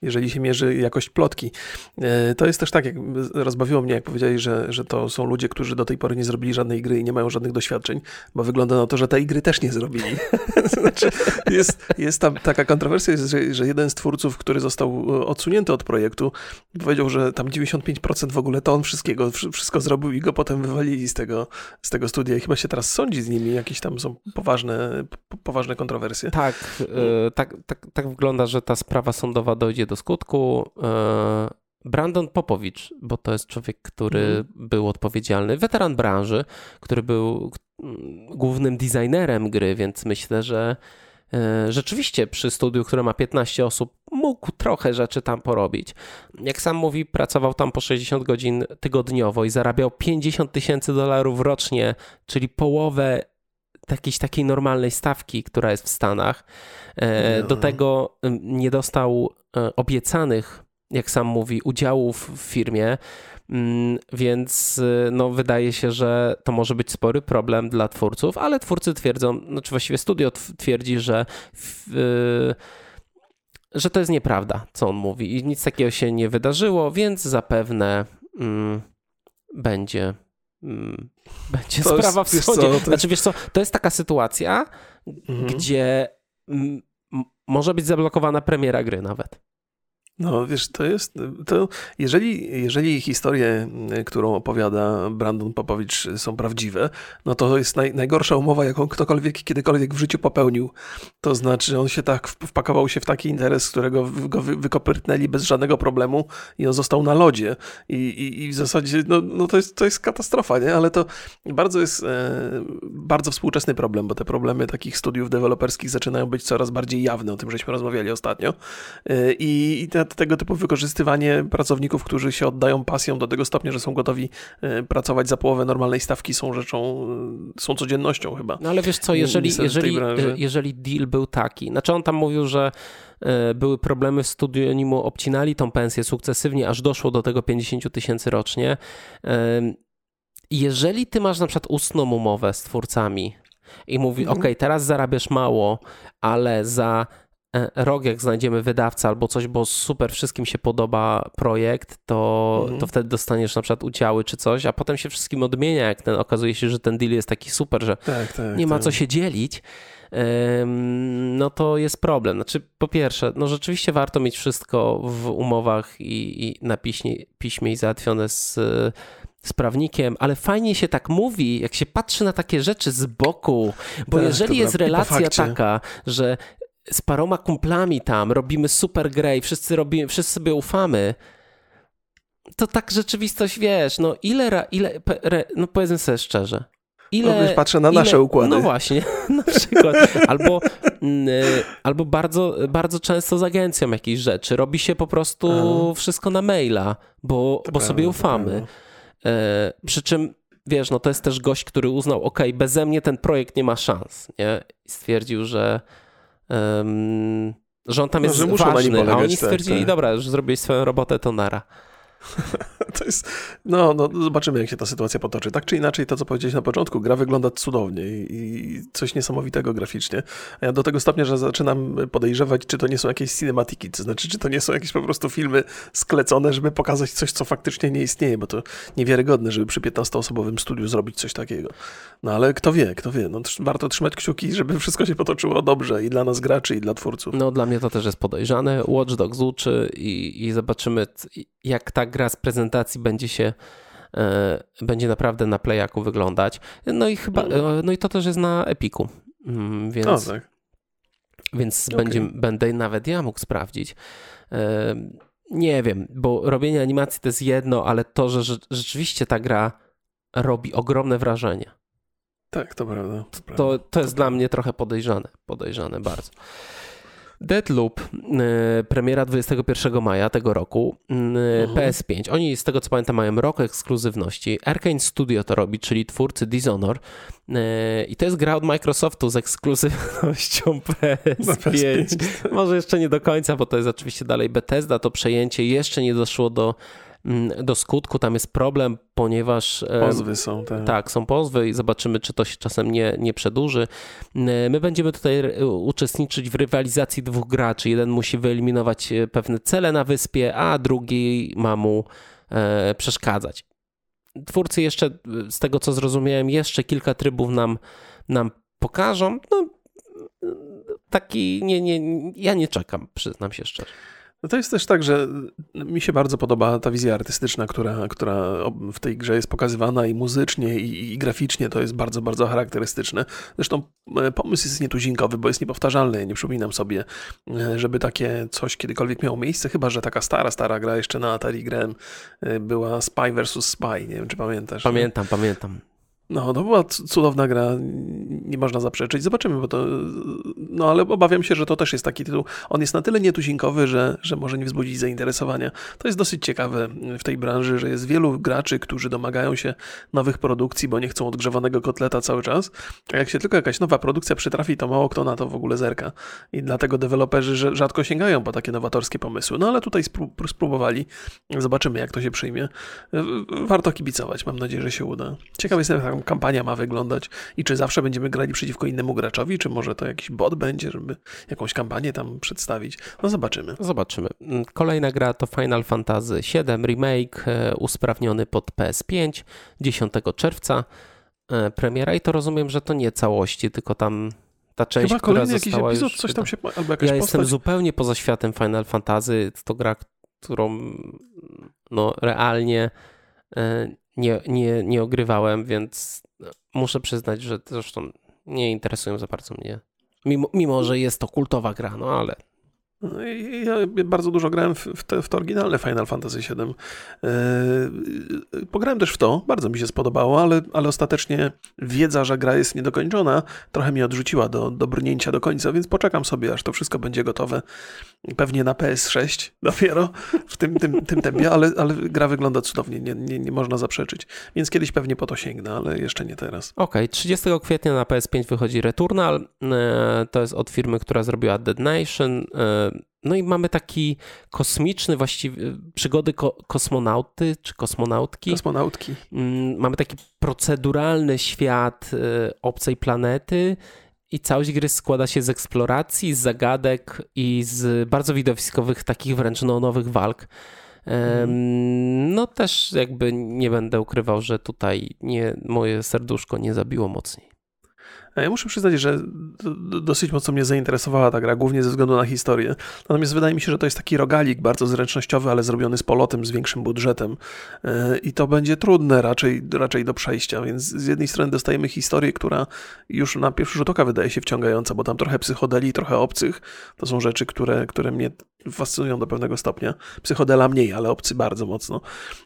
jeżeli się mierzy jakość plotki. E, to jest też tak, jak rozbawiło mnie, jak powiedzieli, że, że to są ludzie, którzy do tej pory nie zrobili żadnej gry i nie mają żadnych doświadczeń, bo wygląda na to, że tej gry też nie zrobili. znaczy, jest, jest tam taka kontrowersja, że, że jeden z twórców, który został odsunięty od projektu, powiedział, że tam 95% w ogóle to on wszystkiego, wszystko zrobił i go potem wywalili z tego, z tego studia i chyba się teraz sądzi z nimi, jakieś tam są poważne, poważne kontrowersje. Tak, yy, tak, tak, tak wygląda, że ta sprawa sądowa dojdzie do skutku. Yy, Brandon Popowicz, bo to jest człowiek, który mm. był odpowiedzialny, weteran branży, który był mm, głównym designerem gry, więc myślę, że e, rzeczywiście przy studiu, które ma 15 osób, mógł trochę rzeczy tam porobić. Jak sam mówi, pracował tam po 60 godzin tygodniowo i zarabiał 50 tysięcy dolarów rocznie, czyli połowę jakiejś takiej normalnej stawki, która jest w Stanach. E, do tego nie dostał e, obiecanych, jak sam mówi, udziałów w firmie, więc e, no, wydaje się, że to może być spory problem dla twórców, ale twórcy twierdzą, no, czy właściwie studio twierdzi, że w, że to jest nieprawda, co on mówi i nic takiego się nie wydarzyło, więc zapewne mm, będzie mm, będzie to sprawa jest, w sądzie. Co, znaczy, wiesz co, to jest taka sytuacja, mhm. gdzie może być zablokowana premiera gry nawet. No wiesz, to jest, to jeżeli, jeżeli historie, którą opowiada Brandon Popowicz są prawdziwe, no to jest naj, najgorsza umowa, jaką ktokolwiek kiedykolwiek w życiu popełnił. To znaczy on się tak wpakował się w taki interes, którego go wykopyrtnęli bez żadnego problemu i on został na lodzie i, i, i w zasadzie, no, no to, jest, to jest katastrofa, nie? Ale to bardzo jest e, bardzo współczesny problem, bo te problemy takich studiów deweloperskich zaczynają być coraz bardziej jawne, o tym żeśmy rozmawiali ostatnio e, i, i tego typu wykorzystywanie pracowników, którzy się oddają pasją do tego stopnia, że są gotowi e, pracować za połowę normalnej stawki, są rzeczą, e, są codziennością chyba. No ale wiesz co, jeżeli, jeżeli, e, jeżeli deal był taki, znaczy on tam mówił, że były problemy w studiu, oni mu obcinali tą pensję sukcesywnie, aż doszło do tego 50 tysięcy rocznie. Jeżeli ty masz na przykład ustną umowę z twórcami i mówi, mhm. ok, teraz zarabiasz mało, ale za rok, jak znajdziemy wydawcę albo coś, bo super wszystkim się podoba projekt, to, mhm. to wtedy dostaniesz na przykład udziały czy coś, a potem się wszystkim odmienia, jak ten, okazuje się, że ten deal jest taki super, że tak, tak, nie ma tak. co się dzielić, no to jest problem. Znaczy, po pierwsze, no rzeczywiście warto mieć wszystko w umowach i, i na piśmie, piśmie i załatwione z z prawnikiem, ale fajnie się tak mówi, jak się patrzy na takie rzeczy z boku, bo tak, jeżeli jest relacja taka, że z paroma kumplami tam, robimy super grę i wszyscy, robimy, wszyscy sobie ufamy, to tak rzeczywistość, wiesz, no ile, ile no powiedzmy sobie szczerze, Ile, no, wiesz, patrzę na nasze ile, układy. No właśnie, na przykład. Albo, y, albo bardzo, bardzo często z agencją jakiejś rzeczy. Robi się po prostu Aha. wszystko na maila, bo, bo sobie ufamy. E, przy czym, wiesz, no to jest też gość, który uznał, ok, beze mnie ten projekt nie ma szans, nie? I stwierdził, że um, że on tam no, jest ważny, polegać, a oni stwierdzili, tak, tak. dobra, że zrobiłeś swoją robotę, to nara. to jest, no, no, zobaczymy, jak się ta sytuacja potoczy. Tak czy inaczej, to co powiedziałeś na początku, gra wygląda cudownie i, coś niesamowitego graficznie. A ja do tego stopnia, że zaczynam podejrzewać, czy to nie są jakieś cinematiki, to znaczy, czy to nie są jakieś po prostu filmy sklecone, żeby pokazać coś, co faktycznie nie istnieje, bo to niewiarygodne, żeby przy 15-osobowym studiu zrobić coś takiego. No ale kto wie, kto wie. No, warto trzymać kciuki, żeby wszystko się potoczyło dobrze i dla nas graczy, i dla twórców. No dla mnie to też jest podejrzane. Watch Dogs uczy i, i zobaczymy, jak ta gra z prezentacji będzie się e, będzie naprawdę na playaku wyglądać. No i chyba, mhm. e, no i to też jest na Epiku, mm, więc, o, tak. więc okay. będzie, będę nawet ja mógł sprawdzić. E, nie wiem, bo robienie animacji to jest jedno, ale to, że rzeczywiście ta gra robi ogromne wrażenie. Tak, to prawda. To, to, to jest to dla mnie trochę podejrzane, podejrzane bardzo. Deadloop, e, premiera 21 maja tego roku, mhm. PS5. Oni z tego co pamiętam mają rok ekskluzywności. Arkane Studio to robi, czyli twórcy Dishonor. E, I to jest gra od Microsoftu z ekskluzywnością PS5. PS5. Może jeszcze nie do końca, bo to jest oczywiście dalej Bethesda. To przejęcie jeszcze nie doszło do do skutku. Tam jest problem, ponieważ. Pozwy są, tak. Tak, są pozwy i zobaczymy, czy to się czasem nie, nie przedłuży. My będziemy tutaj uczestniczyć w rywalizacji dwóch graczy. Jeden musi wyeliminować e, pewne cele na wyspie, a drugi ma mu e, przeszkadzać. Twórcy jeszcze, z tego co zrozumiałem, jeszcze kilka trybów nam, nam pokażą. No, taki nie, nie, ja nie czekam, przyznam się szczerze. No to jest też tak, że mi się bardzo podoba ta wizja artystyczna, która, która w tej grze jest pokazywana i muzycznie, i, i graficznie to jest bardzo, bardzo charakterystyczne. Zresztą e, pomysł jest nietuzinkowy, bo jest niepowtarzalny. Nie przypominam sobie, e, żeby takie coś kiedykolwiek miało miejsce, chyba że taka stara, stara gra jeszcze na Atari grałem, e, była Spy vs. Spy. Nie wiem, czy pamiętasz. Pamiętam, nie? pamiętam. No, to była cudowna gra, nie można zaprzeczyć. Zobaczymy, bo to. No, ale obawiam się, że to też jest taki tytuł. On jest na tyle nietuzinkowy, że, że może nie wzbudzić zainteresowania. To jest dosyć ciekawe w tej branży, że jest wielu graczy, którzy domagają się nowych produkcji, bo nie chcą odgrzewanego kotleta cały czas. A jak się tylko jakaś nowa produkcja przytrafi, to mało kto na to w ogóle zerka. I dlatego deweloperzy rzadko sięgają po takie nowatorskie pomysły. No, ale tutaj spróbowali. Zobaczymy, jak to się przyjmie. Warto kibicować. Mam nadzieję, że się uda. Ciekawy jestem, jak kampania ma wyglądać i czy zawsze będziemy grali przeciwko innemu graczowi, czy może to jakiś bot będzie, żeby jakąś kampanię tam przedstawić. No zobaczymy. Zobaczymy. Mm, kolejna gra to Final Fantasy VII Remake, e, usprawniony pod PS5 10 czerwca e, premiera i to rozumiem, że to nie całości, tylko tam ta część, Chyba która kolejny została jakiś epizod, już... coś tam się, albo jakaś Ja postać. jestem zupełnie poza światem Final Fantasy, to gra, którą no realnie e, nie, nie, nie ogrywałem, więc muszę przyznać, że zresztą nie interesują za bardzo mnie. Mimo, mimo że jest to kultowa gra, no ale no ja bardzo dużo grałem w, te, w to oryginalne Final Fantasy VII. Yy, pograłem też w to, bardzo mi się spodobało, ale, ale ostatecznie wiedza, że gra jest niedokończona, trochę mnie odrzuciła do, do brnięcia do końca, więc poczekam sobie, aż to wszystko będzie gotowe. Pewnie na PS6 dopiero w tym, tym, tym tempie, ale, ale gra wygląda cudownie, nie, nie, nie można zaprzeczyć. Więc kiedyś pewnie po to sięgnę, ale jeszcze nie teraz. Okej, okay, 30 kwietnia na PS5 wychodzi Returnal. E, to jest od firmy, która zrobiła Dead Nation. No i mamy taki kosmiczny, właściwie przygody ko kosmonauty czy kosmonautki. Kosmonautki. Mm, mamy taki proceduralny świat e, obcej planety i całość gry składa się z eksploracji, z zagadek i z bardzo widowiskowych, takich wręcz no, nowych walk. Mhm. No też jakby nie będę ukrywał, że tutaj nie, moje serduszko nie zabiło mocniej. Ja muszę przyznać, że dosyć mocno mnie zainteresowała ta gra, głównie ze względu na historię. Natomiast wydaje mi się, że to jest taki rogalik bardzo zręcznościowy, ale zrobiony z polotem, z większym budżetem. E, I to będzie trudne raczej, raczej do przejścia, więc z jednej strony dostajemy historię, która już na pierwszy rzut oka wydaje się wciągająca, bo tam trochę psychodeli, trochę obcych. To są rzeczy, które, które mnie fascynują do pewnego stopnia. Psychodela mniej, ale obcy bardzo mocno.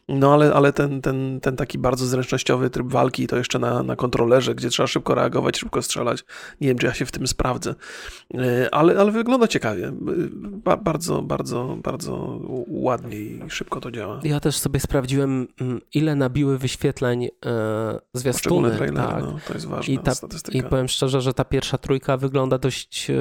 No ale, ale ten, ten, ten taki bardzo zręcznościowy tryb walki, to jeszcze na, na kontrolerze, gdzie trzeba szybko reagować, szybko strzelać. Nie wiem, czy ja się w tym sprawdzę. E, ale, ale wygląda ciekawie. Ba bardzo, bardzo, bardzo ładnie i szybko to działa. Ja też sobie sprawdziłem, mm, ile nabiły wyświetleń e, zwiastuny. Trailer, tak. no, to jest ważna I, ta, statystyka. I powiem szczerze, że ta pierwsza trójka wygląda dość... E,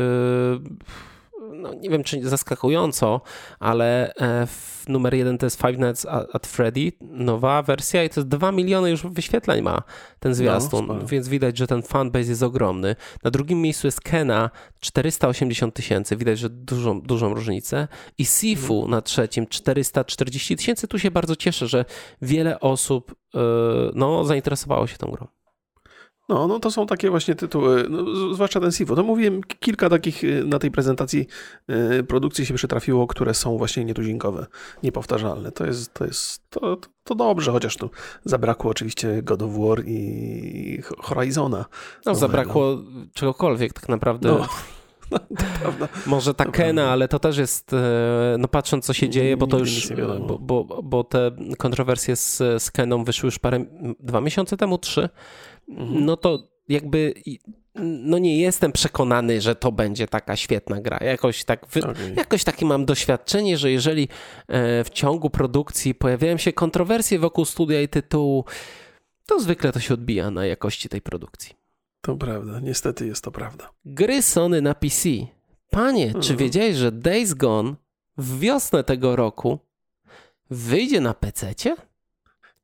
no nie wiem czy zaskakująco, ale e, numer jeden to jest Five Nights at Freddy, nowa wersja i to jest 2 miliony już wyświetleń ma ten zwiastun, no, więc widać, że ten fanbase jest ogromny. Na drugim miejscu jest Kena, 480 tysięcy, widać, że dużą, dużą różnicę i Sifu mhm. na trzecim, 440 tysięcy. Tu się bardzo cieszę, że wiele osób e, no, zainteresowało się tą grą. No, no to są takie właśnie tytuły, no, zwłaszcza ten Sifu. No mówiłem, kilka takich y, na tej prezentacji y, produkcji się przytrafiło, które są właśnie nietuzinkowe, niepowtarzalne. To jest, to jest, to, to dobrze, chociaż tu zabrakło oczywiście God of War i Horizona. No, zabrakło czegokolwiek tak naprawdę. No. No. Może ta Kena, ale to też jest, e, no patrząc co się dzieje, bo to już, bo, bo, bo te kontrowersje z, z Keną wyszły już parę, dwa miesiące temu, trzy. No to jakby no nie jestem przekonany, że to będzie taka świetna gra. Jakoś, tak, okay. jakoś takie mam doświadczenie, że jeżeli e, w ciągu produkcji pojawiają się kontrowersje wokół studia i tytułu, to zwykle to się odbija na jakości tej produkcji. To prawda, niestety jest to prawda. Gry Sony na PC. Panie, czy mhm. wiedziałeś, że Days Gone w wiosnę tego roku wyjdzie na PC-cie?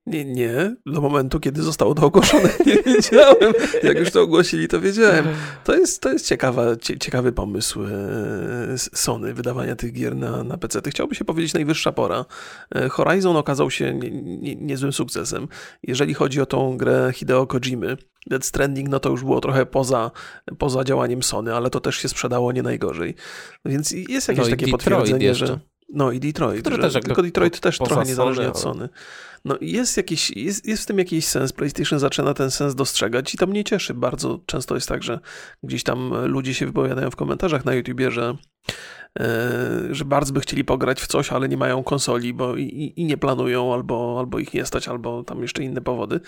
Nie, nie, do momentu, kiedy zostało to ogłoszone, nie wiedziałem. Jak już to ogłosili, to wiedziałem. To jest, to jest ciekawa, ciekawy pomysł e, Sony, wydawania tych gier na, na PC. Chciałby się powiedzieć najwyższa pora. E, Horizon okazał się nie, nie, niezłym sukcesem. Jeżeli chodzi o tą grę Hideo Kojimy, Dead Stranding, no to już było trochę poza, poza działaniem Sony, ale to też się sprzedało nie najgorzej. Więc jest jakieś no takie Detroit potwierdzenie, jeszcze. że... No i Detroit, Który że, też tylko Detroit też trochę niezależnie od Sony. No jest, jakiś, jest, jest w tym jakiś sens. PlayStation zaczyna ten sens dostrzegać i to mnie cieszy. Bardzo często jest tak, że gdzieś tam ludzie się wypowiadają w komentarzach na YouTubie, że że bardzo by chcieli pograć w coś, ale nie mają konsoli, bo i, i nie planują, albo, albo ich nie stać, albo tam jeszcze inne powody.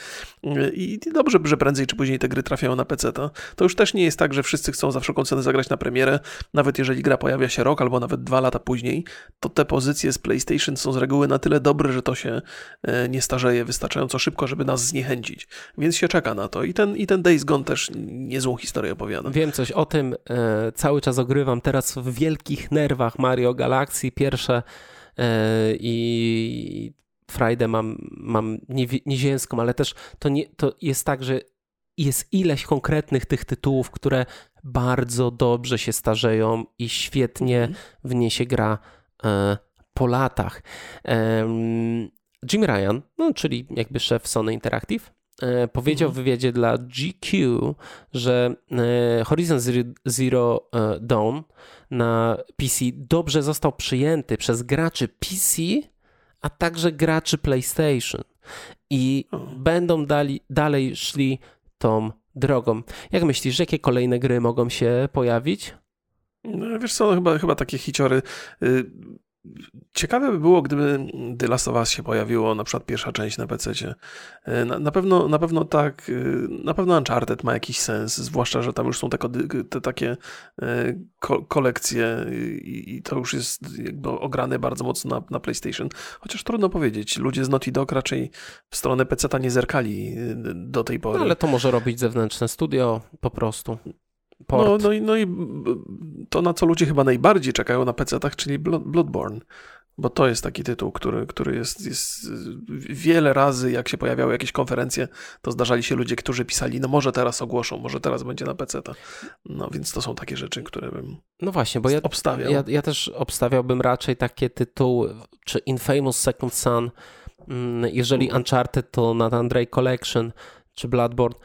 I dobrze, że prędzej czy później te gry trafiają na PC. To, to już też nie jest tak, że wszyscy chcą za wszelką cenę zagrać na premierę. Nawet jeżeli gra pojawia się rok albo nawet dwa lata później, to te pozycje z PlayStation są z reguły na tyle dobre, że to się e, nie starzeje wystarczająco szybko, żeby nas zniechęcić. Więc się czeka na to. I ten, i ten Days Gone też niezłą historię opowiada. Wiem coś o tym. E, cały czas ogrywam teraz w wielkich nerwach Mario Galaxy pierwsze e, i Friday mam, mam nieziemską, ale też to, nie, to jest tak, że jest ileś konkretnych tych tytułów, które bardzo dobrze się starzeją i świetnie mhm. w nie się gra e, po latach. Jim Ryan, no, czyli jakby szef Sony Interactive, e, powiedział mhm. w wywiadzie dla GQ, że Horizon Zero, Dawn na PC dobrze został przyjęty przez graczy PC, a także graczy PlayStation. I będą dali, dalej szli tą drogą. Jak myślisz, jakie kolejne gry mogą się pojawić? No, wiesz co, chyba, chyba takie hiciory. Ciekawe by było, gdyby The Last of Us się pojawiło, na przykład pierwsza część na PC. E, na, na, pewno, na pewno tak, e, na pewno Uncharted ma jakiś sens, zwłaszcza, że tam już są te, te takie e, ko kolekcje i, i, to już jest jakby ograne bardzo mocno na, na PlayStation. Chociaż trudno powiedzieć, ludzie z Naughty Dog raczej w stronę PC-ta nie zerkali do tej pory. No, ale to może robić zewnętrzne studio po prostu. No, no, i, no i to, na co ludzie chyba najbardziej czekają na PC-tach, czyli Bloodborne. Bo to jest taki tytuł, który, który jest, jest wiele razy, jak się pojawiały jakieś konferencje, to zdarzali się ludzie, którzy pisali, no może teraz ogłoszą, może teraz będzie na PC. -ta. No więc to są takie rzeczy, które bym No właśnie, bo ja, obstawiał. Ja, ja też obstawiałbym raczej takie tytuły, czy Infamous Second Son, mm, jeżeli Uncharted to Nathan Drake Collection, czy Bloodborne,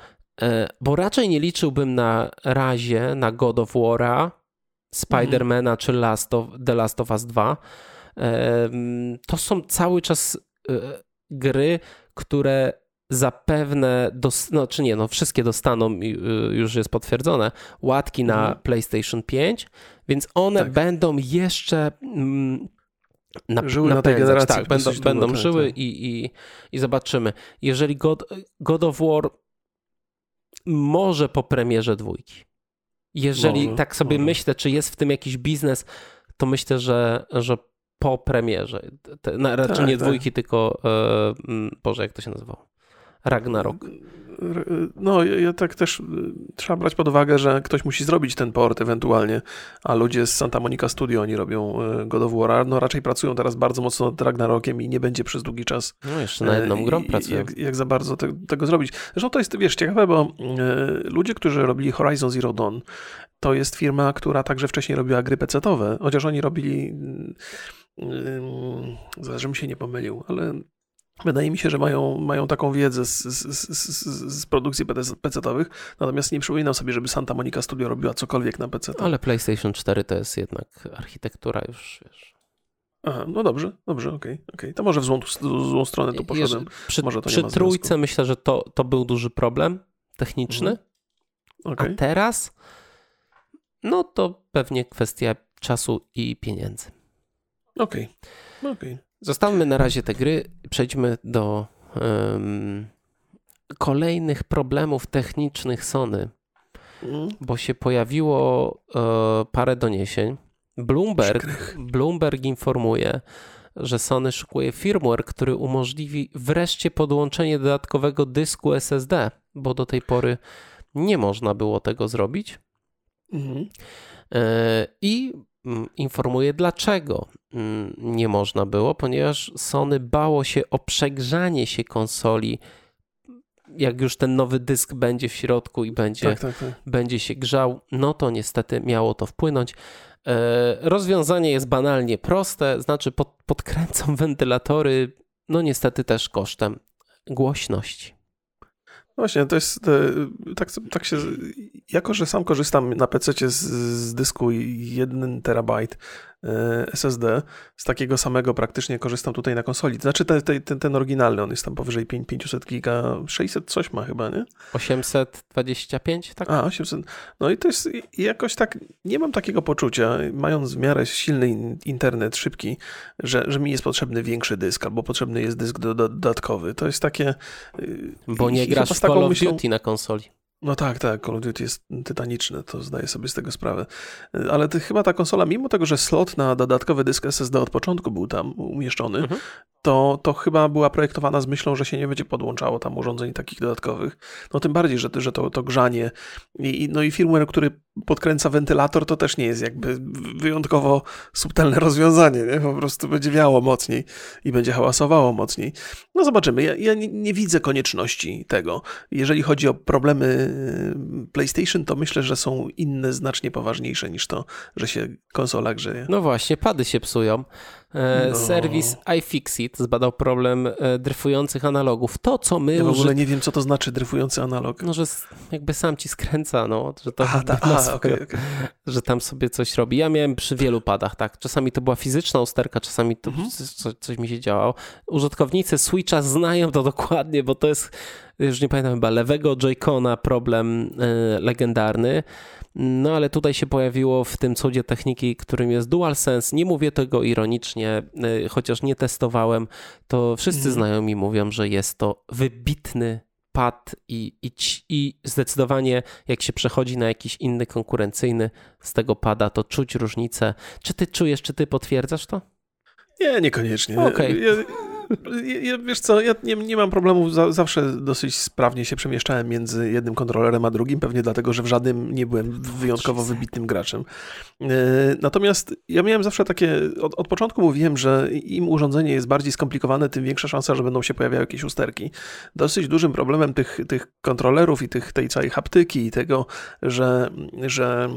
bo raczej nie liczyłbym na razie na God of War'a, Spidermana czy Last of, The Last of Us 2. E, to są cały czas e, gry, które zapewne, dos- no czy nie, no wszystkie dostaną, już jest potwierdzone, łatki na mhm. PlayStation 5, więc one tak. będą jeszcze mm, na, żyły na tej generacji. Tak, będą, będą żyły tak. I, i, i zobaczymy. Jeżeli God, God of War może po premierze dwójki. Jeżeli może, tak sobie może. myślę, czy jest w tym jakiś biznes, to myślę, że, że po premierze. Te, na, raczej tak, nie tak. dwójki, tylko e, Boże, jak to się nazywało? Ragnarok. No, ja tak też y, trzeba brać pod uwagę, że ktoś musi zrobić ten port ewentualnie, a ludzie z Santa Monica Studio, oni robią y, God of War, no raczej pracują teraz bardzo mocno nad Ragnarokiem i nie będzie przez długi czas. No jeszcze na jedną grą pracują. Jak, jak, za bardzo te, tego zrobić. Zresztą to jest, wiesz, ciekawe, bo y, ludzie, którzy robili Horizon Zero Dawn, to jest firma, która także wcześniej robiła gry PC-owe, chociaż oni robili żebym się nie pomylił, ale Wydaje mi się, że mają, mają taką wiedzę z, z, z, z produkcji PC-owych, natomiast nie przypominam sobie, żeby Santa Monica Studio robiła cokolwiek na PC. Ale PlayStation 4 to jest jednak architektura już, wiesz. Aha, no dobrze, dobrze, okej, okay, okay, To może w złą, złą stronę tu poszedłem. Przy, może to przy trójce myślę, że to, to był duży problem techniczny, mhm. okay. a teraz no to pewnie kwestia czasu i pieniędzy. Okej, okay. okej. Zostawmy na razie te gry, przejdźmy do um, kolejnych problemów technicznych Sony, mm. bo się pojawiło e, parę doniesień. Bloomberg, Bloomberg informuje, że Sony szykuje firmware, który umożliwi wreszcie podłączenie dodatkowego dysku SSD, bo do tej pory nie można było tego zrobić. Mhm. E, I informuje, dlaczego mm, nie można było, ponieważ Sony bało się o przegrzanie się konsoli. Jak już ten nowy dysk będzie w środku i będzie, tak, tak, tak. będzie się grzał, no to niestety miało to wpłynąć. E, rozwiązanie jest banalnie proste, znaczy pod, podkręcam wentylatory, no niestety też kosztem głośności. Właśnie, to jest tak, tak się. Jako, że sam korzystam na PC z, z dysku 1 terabajt, SSD. Z takiego samego praktycznie korzystam tutaj na konsoli. Znaczy ten, ten, ten oryginalny, on jest tam powyżej 500 giga, 600 coś ma chyba, nie? 825, tak? A, 800. No i to jest jakoś tak, nie mam takiego poczucia, mając w miarę silny internet, szybki, że, że mi jest potrzebny większy dysk, albo potrzebny jest dysk dodatkowy. To jest takie... Y, Bo nie grasz w Call of myślą... Duty na konsoli. No tak, tak, Call of Duty jest tytaniczne, to zdaję sobie z tego sprawę. Ale ty, chyba ta konsola, mimo tego, że slot na dodatkowy dysk SSD od początku był tam umieszczony, mhm. to, to chyba była projektowana z myślą, że się nie będzie podłączało tam urządzeń takich dodatkowych. No tym bardziej, że, że to, to grzanie i, no i firmware, który podkręca wentylator, to też nie jest jakby wyjątkowo subtelne rozwiązanie, nie? Po prostu będzie wiało mocniej i będzie hałasowało mocniej. No zobaczymy, ja, ja nie, nie widzę konieczności tego. Jeżeli chodzi o problemy PlayStation, to myślę, że są inne, znacznie poważniejsze niż to, że się konsola grzeje. No właśnie, pady się psują. E, no. Serwis iFixit zbadał problem e, dryfujących analogów. To, co my... Ja w ogóle nie wiem, co to znaczy dryfujący analog. No, że jakby sam ci skręca, no. Że, to aha, ta, okay, okay. że tam sobie coś robi. Ja miałem przy wielu padach, tak. Czasami to była fizyczna usterka, czasami to mhm. coś, coś mi się działało. Użytkownicy Switcha znają to dokładnie, bo to jest, już nie pamiętam chyba, lewego Joy-Cona problem e, legendarny. No ale tutaj się pojawiło w tym cudzie techniki, którym jest DualSense. Nie mówię tego ironicznie, y, chociaż nie testowałem, to wszyscy mm. znajomi mówią, że jest to wybitny pad i, i, i zdecydowanie jak się przechodzi na jakiś inny konkurencyjny z tego pada, to czuć różnicę. Czy ty czujesz, czy ty potwierdzasz to? Nie, niekoniecznie. Okay. Ja, ja, wiesz co, ja nie, nie mam problemu, za, zawsze dosyć sprawnie się przemieszczałem między jednym kontrolerem a drugim, pewnie dlatego, że w żadnym nie byłem wyjątkowo wybitnym graczem. E, natomiast ja miałem zawsze takie, od, od początku mówiłem, że im urządzenie jest bardziej skomplikowane, tym większa szansa, że będą się pojawiały jakieś usterki. Dosyć dużym problemem tych, tych kontrolerów i tych, tej całej haptyki i tego, że, że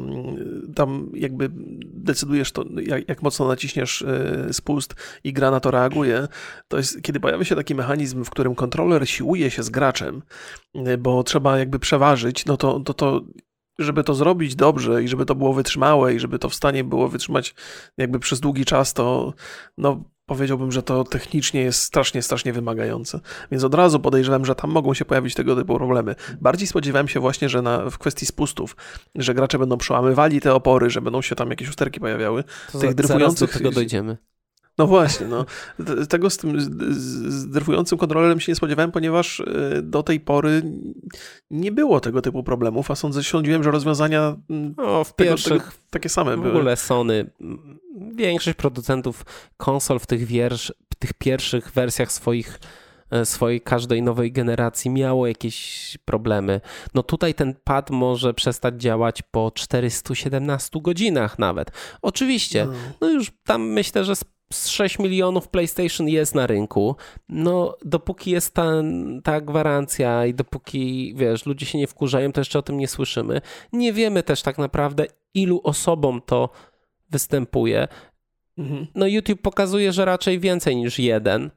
tam jakby decydujesz to, jak, jak mocno naciśniesz e, spust i gra na to reaguje, to kiedy pojawia się taki mechanizm, w którym kontroler siłuje się z graczem, y, bo trzeba jakby przeważyć, no to, to, to żeby to zrobić dobrze i żeby to było wytrzymałe i żeby to w stanie było wytrzymać jakby przez długi czas, to no powiedziałbym, że to technicznie jest strasznie, strasznie wymagające. Więc od razu podejrzewam, że tam mogą się pojawić tego typu problemy. Bardziej spodziewałem się właśnie, że na, w kwestii spustów, że gracze będą przełamywali te opory, że będą się tam jakieś usterki pojawiały. To Tych za, zaraz do tego dojdziemy. No właśnie, no. Tego z tym zdryfującym kontrolerem się nie spodziewałem, ponieważ e, do tej pory nie było tego typu problemów, a sądzę, sądziłem, że rozwiązania no, w tego, pierwszych, tego, takie same były. W ogóle Sony, większość producentów konsol w tych, wiersz, w tych pierwszych wersjach swoich e, swojej każdej nowej generacji miało jakieś problemy. No tutaj ten pad może przestać działać po 417 godzinach nawet. Oczywiście, no, no już tam myślę, że z 6 milionów PlayStation jest na rynku. No, dopóki jest ta, ta gwarancja i dopóki, wiesz, ludzie się nie wkurzają, to jeszcze o tym nie słyszymy. Nie wiemy też tak naprawdę, ilu osobom to występuje. Mhm. No, YouTube pokazuje, że raczej więcej niż jeden.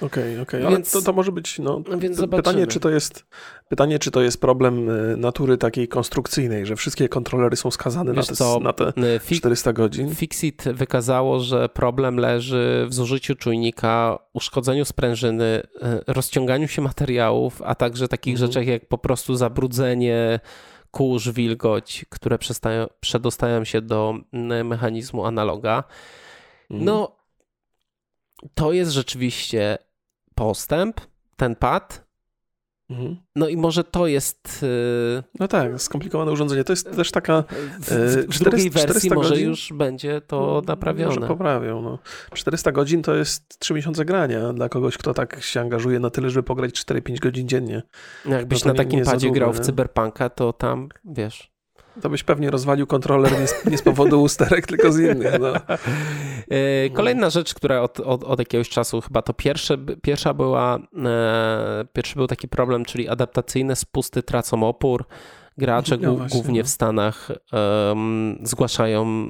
Okej, okay, okej, okay. ale to, to może być no, więc pytanie, czy to jest pytanie, czy to jest problem e, natury takiej konstrukcyjnej, że wszystkie kontrolery są skazane na te, co, na te 400 godzin? Fixit wykazało, że problem leży w zużyciu czujnika, uszkodzeniu sprężyny, e, rozciąganiu się materiałów, a także takich mhm. rzeczach jak po prostu zabrudzenie, kurz, wilgoć, które przedostają się do mechanizmu analoga. Mhm. No, to jest rzeczywiście postęp, ten pad. Mhm. No i może to jest. Yy... No tak, skomplikowane urządzenie. To jest też taka. W, w 400, drugiej wersji może godzin, już będzie to no, naprawione. Może poprawią. No. 400 godzin to jest 3 miesiące grania dla kogoś, kto tak się angażuje na tyle, żeby pograć 4-5 godzin dziennie. Jakbyś no na takim padzie grał w Cyberpunka, to tam wiesz to byś pewnie rozwalił kontroler nie z, nie z powodu usterek, tylko z innych. No. E, kolejna rzecz, która od, od, od, jakiegoś czasu chyba to pierwsze, pierwsza była, e, pierwszy był taki problem, czyli adaptacyjne spusty tracą opór. Gracze no głównie w no. Stanach um, zgłaszają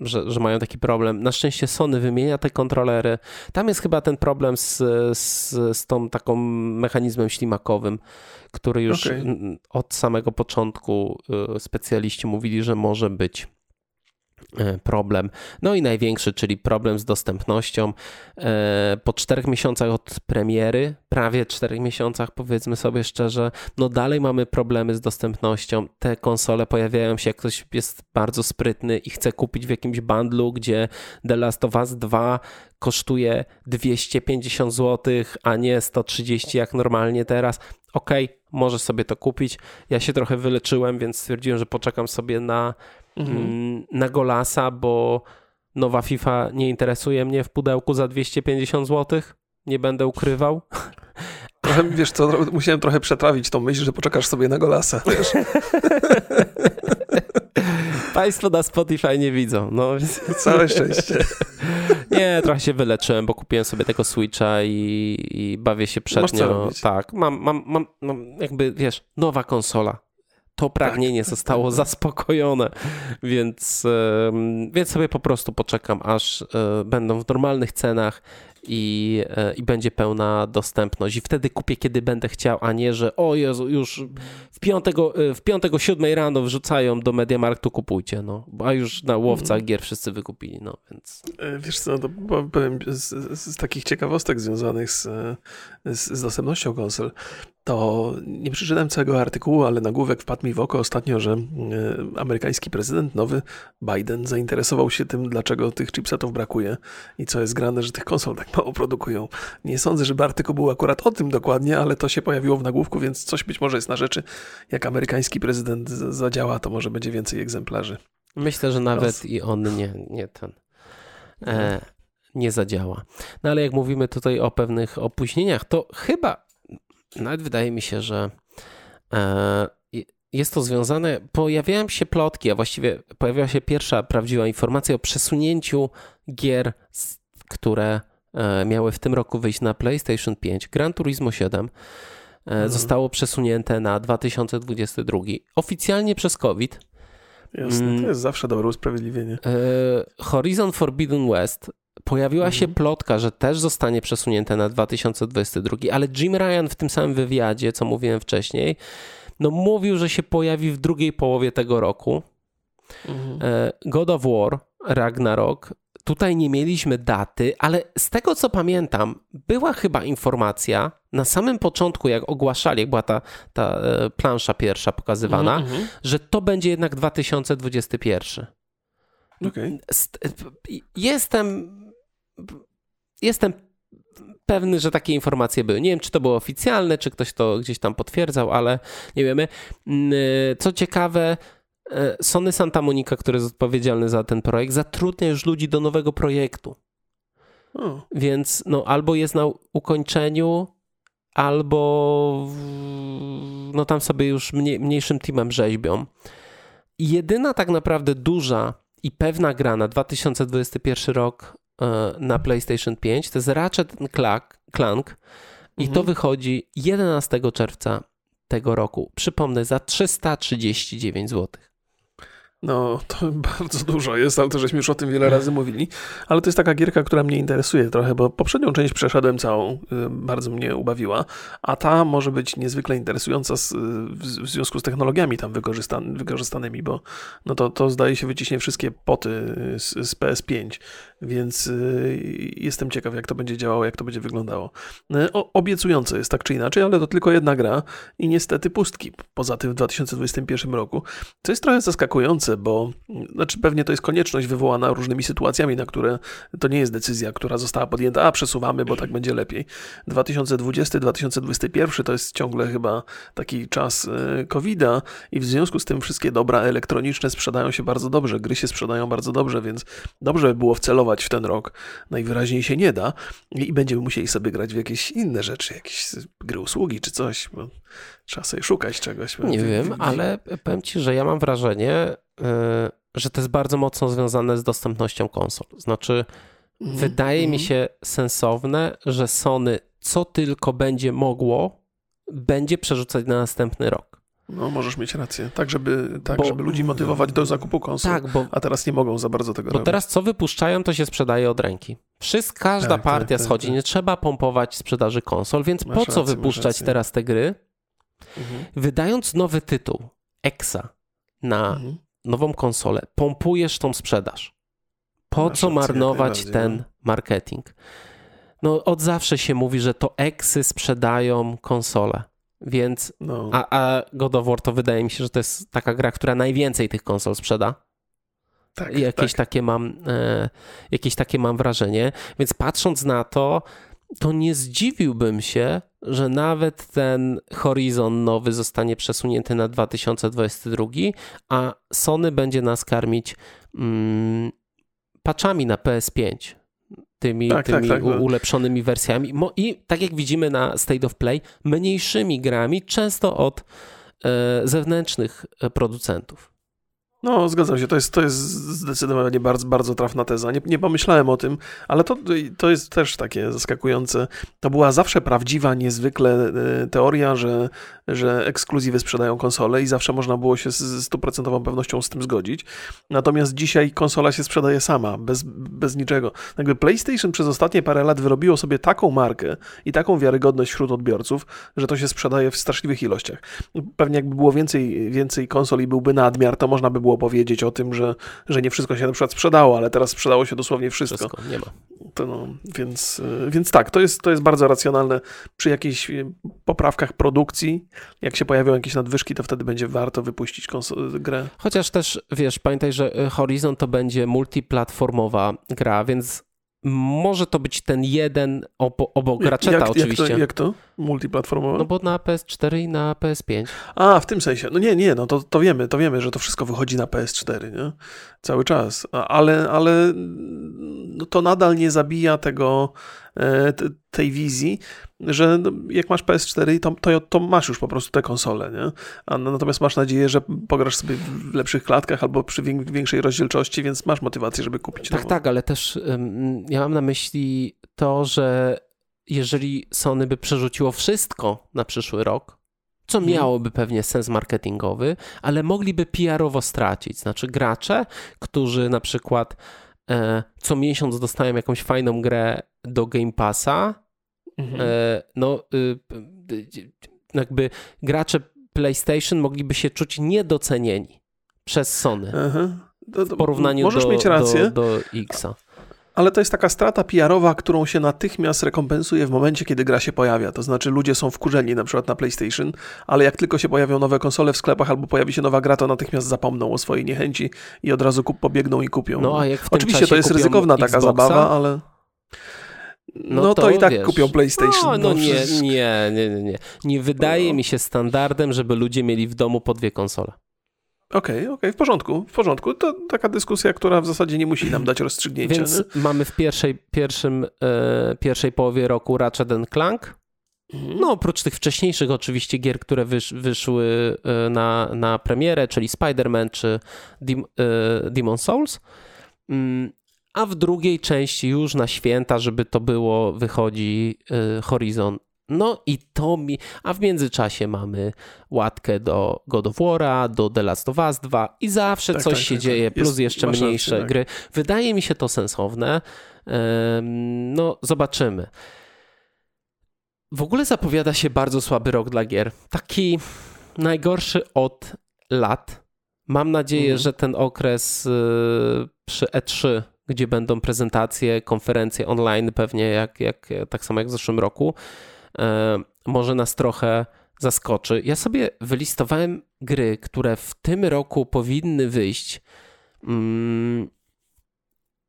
że, że mają taki problem. Na szczęście Sony wymienia te kontrolery. Tam jest chyba ten problem z, z, z tą taką mechanizmem ślimakowym, który już okay. od samego początku y, specjaliści mówili, że może być problem. No i największy, czyli problem z dostępnością. E, po czterech miesiącach od premiery, prawie czterech miesiącach, powiedzmy sobie szczerze, no dalej mamy problemy z dostępnością. Te konsole pojawiają się, jak ktoś jest bardzo sprytny i chce kupić w jakimś bundlu, gdzie The Last of Us 2 kosztuje 250 zł, a nie 130 jak normalnie teraz. Okej, okay, może sobie to kupić. Ja się trochę wyleczyłem, więc stwierdziłem, że poczekam sobie na mhm. Mm, na Golasa, bo nowa FIFA nie interesuje mnie w pudełku za 250 zł. Nie będę ukrywał. Trochę, wiesz co, musiałem trochę przetrawić tą myśl, że poczekasz sobie na Golasa, wiesz. Państwo na Spotify nie widzą. No. Całe szczęście. Nie, trochę się wyleczyłem, bo kupiłem sobie tego Switcha i, i bawię się przednio. Tak, mam, mam, mam, mam jakby, wiesz, nowa konsola to pragnienie tak. zostało zaspokojone, więc, więc sobie po prostu poczekam, aż e, będą w normalnych cenach i, e, i będzie pełna dostępność. I wtedy kupię, kiedy będę chciał, a nie, że o Jezu, już w piątego, e, w piątego siódmej rano wrzucają do Mediamarktu, kupujcie, no. A już na łowcach gier wszyscy wykupili, no więc... Wiesz co, to powiem z, z, takich ciekawostek związanych z, z, z dostępnością konsol, to nie przeczytałem całego artykułu, ale nagłówek wpadł mi w oko ostatnio, że e, amerykański prezydent nowy Biden zainteresował się tym, dlaczego tych chipsetów brakuje i co jest grane, że tych konsol tak mało produkują. Nie sądzę, żeby artykuł był akurat o tym dokładnie, ale to się pojawiło w nagłówku, więc coś być może jest na rzeczy. Jak amerykański prezydent zadziała, to może będzie więcej egzemplarzy. Myślę, że nawet i on nie, nie ten. E, nie zadziała. No ale jak mówimy tutaj o pewnych opóźnieniach, to chyba nawet wydaje mi się, że e, jest to związane, pojawiają się plotki, a właściwie pojawiła się pierwsza prawdziwa informacja o przesunięciu gier, które e, miały w tym roku wyjść na PlayStation 5. Gran Turismo 7 e, mhm. zostało przesunięte na 2022. Oficjalnie przez COVID. Jasne, to mm. jest zawsze dobre usprawiedliwienie. Horizon Forbidden West Pojawiła mhm. się plotka, że też zostanie przesunięte na 2022, ale Jim Ryan w tym samym wywiadzie, co mówiłem wcześniej, no mówił, że się pojawi w drugiej połowie tego roku. Mhm. E, God of War, Ragnarok. Tutaj nie mieliśmy daty, ale z tego co pamiętam, była chyba informacja na samym początku, jak ogłaszali, jak była ta, ta e, plansza pierwsza pokazywana, mhm, że to będzie jednak 2021. Okay. Jestem jestem pewny, że takie informacje były. Nie wiem, czy to było oficjalne, czy ktoś to gdzieś tam potwierdzał, ale nie wiemy. Mm, co ciekawe, e, Sony Santa Monica, który jest odpowiedzialny za ten projekt, zatrudnia już ludzi do nowego projektu. Więc no, albo jest na ukończeniu, albo no tam sobie już mniej, mniejszym teamem rzeźbią. Jedyna tak naprawdę duża i pewna gra na 2021 rok na PlayStation 5 to jest Ratchet Clank i mhm. to wychodzi 11 czerwca tego roku. Przypomnę, za 339 zł. No, to bardzo dużo jest, ale to żeśmy już o tym wiele razy mówili. Ale to jest taka gierka, która mnie interesuje trochę, bo poprzednią część przeszedłem całą, y, bardzo mnie ubawiła, a ta może być niezwykle interesująca z, w, związku z technologiami tam wykorzystan, wykorzystanymi, bo no to, to zdaje się wyciśnie wszystkie poty z, z PS5, więc y, jestem ciekaw, jak to będzie działało, jak to będzie wyglądało. Y, obiecujące jest tak czy inaczej, ale to tylko jedna gra i niestety pustki poza tym w 2021 roku, co jest trochę zaskakujące, bo znaczy pewnie to jest konieczność wywołana różnymi sytuacjami, na które to nie jest decyzja, która została podjęta, a przesuwamy, bo tak będzie lepiej. 2020-2021 to jest ciągle chyba taki czas COVID-a i w związku z tym wszystkie dobra elektroniczne sprzedają się bardzo dobrze, gry się sprzedają bardzo dobrze, więc dobrze by było wcelować w ten rok. Najwyraźniej się nie da i będziemy musieli sobie grać w jakieś inne rzeczy, jakieś gry usługi czy coś, bo trzeba sobie szukać czegoś. Nie wiem, ale powiem Ci, że ja mam wrażenie, E, że to jest bardzo mocno związane z dostępnością konsol. Znaczy, mm, wydaje mm. mi mhm. się sensowne, że Sony co tylko będzie mogło, będzie przerzucać na następny rok. No, możesz mieć rację. Tak, żeby, tak, bo, żeby ludzi motywować do zakupu konsol. Tak, bo, a teraz nie mogą za bardzo tego bo robić. Bo teraz co wypuszczają, to się sprzedaje od ręki. Wszystko, każda tak, tak partia tak, schodzi. Tak. Nie trzeba pompować sprzedaży konsol, więc masz po co rację, wypuszczać teraz te gry? Mhm. Wydając nowy tytuł, Exa, na mhm nową konsolę, pompujesz tą sprzedaż. Po co marnować ten marketing? No, od zawsze się mówi, że to eksy sprzedają konsole. Więc, no. a, a God of War to wydaje mi się, że to jest taka gra, która najwięcej tych konsol sprzeda. Tak, jakieś, tak. Takie mam, e, jakieś takie mam wrażenie. Więc patrząc na to, to nie zdziwiłbym się, że nawet ten Horizon nowy zostanie przesunięty na 2022, a Sony będzie nas karmić mm, patchami na PS5 tymi, tak, tak tymi tak, tak, ulepszonymi wersjami. I tak jak widzimy na State of Play, mniejszymi grami, często od e, zewnętrznych e, producentów. No, zgadzam się, to jest, to jest zdecydowanie bardzo, bardzo trafna teza. Nie, nie pomyślałem o tym, ale to, to jest też takie zaskakujące. To była zawsze prawdziwa, niezwykle e, teoria, że, że ekskluzywy sprzedają konsole i zawsze można było się z stuprocentową pewnością z tym zgodzić. Natomiast dzisiaj konsola się sprzedaje sama, bez, bez niczego. Jakby PlayStation przez ostatnie parę lat wyrobiło sobie taką markę i taką wiarygodność wśród odbiorców, że to się sprzedaje w straszliwych ilościach. Pewnie jakby było więcej, więcej konsol i byłby nadmiar, to można by było było powiedzieć o tym, że, że nie wszystko się na przykład sprzedało, ale teraz sprzedało się dosłownie wszystko. Wszystko, nie ma. To no, więc, więc tak, to jest, to jest bardzo racjonalne. Przy jakichś poprawkach produkcji, jak się pojawią jakieś nadwyżki, to wtedy będzie warto wypuścić grę. Chociaż też, wiesz, pamiętaj, że Horizon to będzie multiplatformowa gra, więc może to być ten jeden obo obok Ratcheta jak, oczywiście. Jak to, jak to? Multiplatformowe? No bo na PS4 i na PS5. A, w tym sensie. No nie, nie, no to, to wiemy, to wiemy, że to wszystko wychodzi na PS4, nie? Cały czas. Ale, ale no to nadal nie zabija tego, tej wizji, że no, jak masz PS4, to, to, to masz już po prostu te konsole, nie? A natomiast masz nadzieję, że pograsz sobie w lepszych klatkach albo przy większej rozdzielczości, więc masz motywację, żeby kupić Tak, nową. tak, ale też um, ja mam na myśli to, że jeżeli Sony by przerzuciło wszystko na przyszły rok, co mhm. miałoby pewnie sens marketingowy, ale mogliby PR-owo stracić. Znaczy gracze, którzy na przykład e, co miesiąc dostają jakąś fajną grę do Game Passa, mhm. e, no y, jakby gracze PlayStation mogliby się czuć niedocenieni przez Sony. w porównaniu możesz do, mieć rację. do, do Xa ale to jest taka strata PR-owa, którą się natychmiast rekompensuje w momencie, kiedy gra się pojawia. To znaczy ludzie są wkurzeni na przykład na PlayStation, ale jak tylko się pojawią nowe konsole w sklepach albo pojawi się nowa gra, to natychmiast zapomną o swojej niechęci i od razu kup pobiegną i kupią. No, a jak Oczywiście to jest ryzykowna Xboxa? taka zabawa, ale... No, no to, to, i tak wiesz, kupią PlayStation. No, no, no nie, nie, nie, nie, nie. Nie wydaje no. mi się standardem, żeby ludzie mieli w domu po dwie konsole. Okej, okay, okej, okay, w porządku, w porządku. To taka dyskusja, która w zasadzie nie musi nam dać rozstrzygnięcia. Więc nie? mamy w pierwszej, pierwszym, e, pierwszej połowie roku Ratchet Clank. Mhm. No, oprócz tych wcześniejszych oczywiście gier, które wysz, wyszły e, na, na premierę, czyli Spider-Man czy Dim, e, Demon Souls. Mm, a w drugiej części już na święta, żeby to było, wychodzi e, Horizon no i to mi, a w międzyczasie mamy łatkę do God of War'a, do The Last of Us 2 i zawsze tak, coś tak, się tak, dzieje, tak. plus Jest, jeszcze mniejsze rację, tak. gry. Wydaje mi się to sensowne. No, zobaczymy. W ogóle zapowiada się bardzo słaby rok dla gier. Taki najgorszy od lat. Mam nadzieję, mhm. że ten okres y, przy E3, gdzie będą prezentacje, konferencje online, pewnie jak, jak tak samo jak w zeszłym roku, może nas trochę zaskoczy. Ja sobie wylistowałem gry, które w tym roku powinny wyjść mm,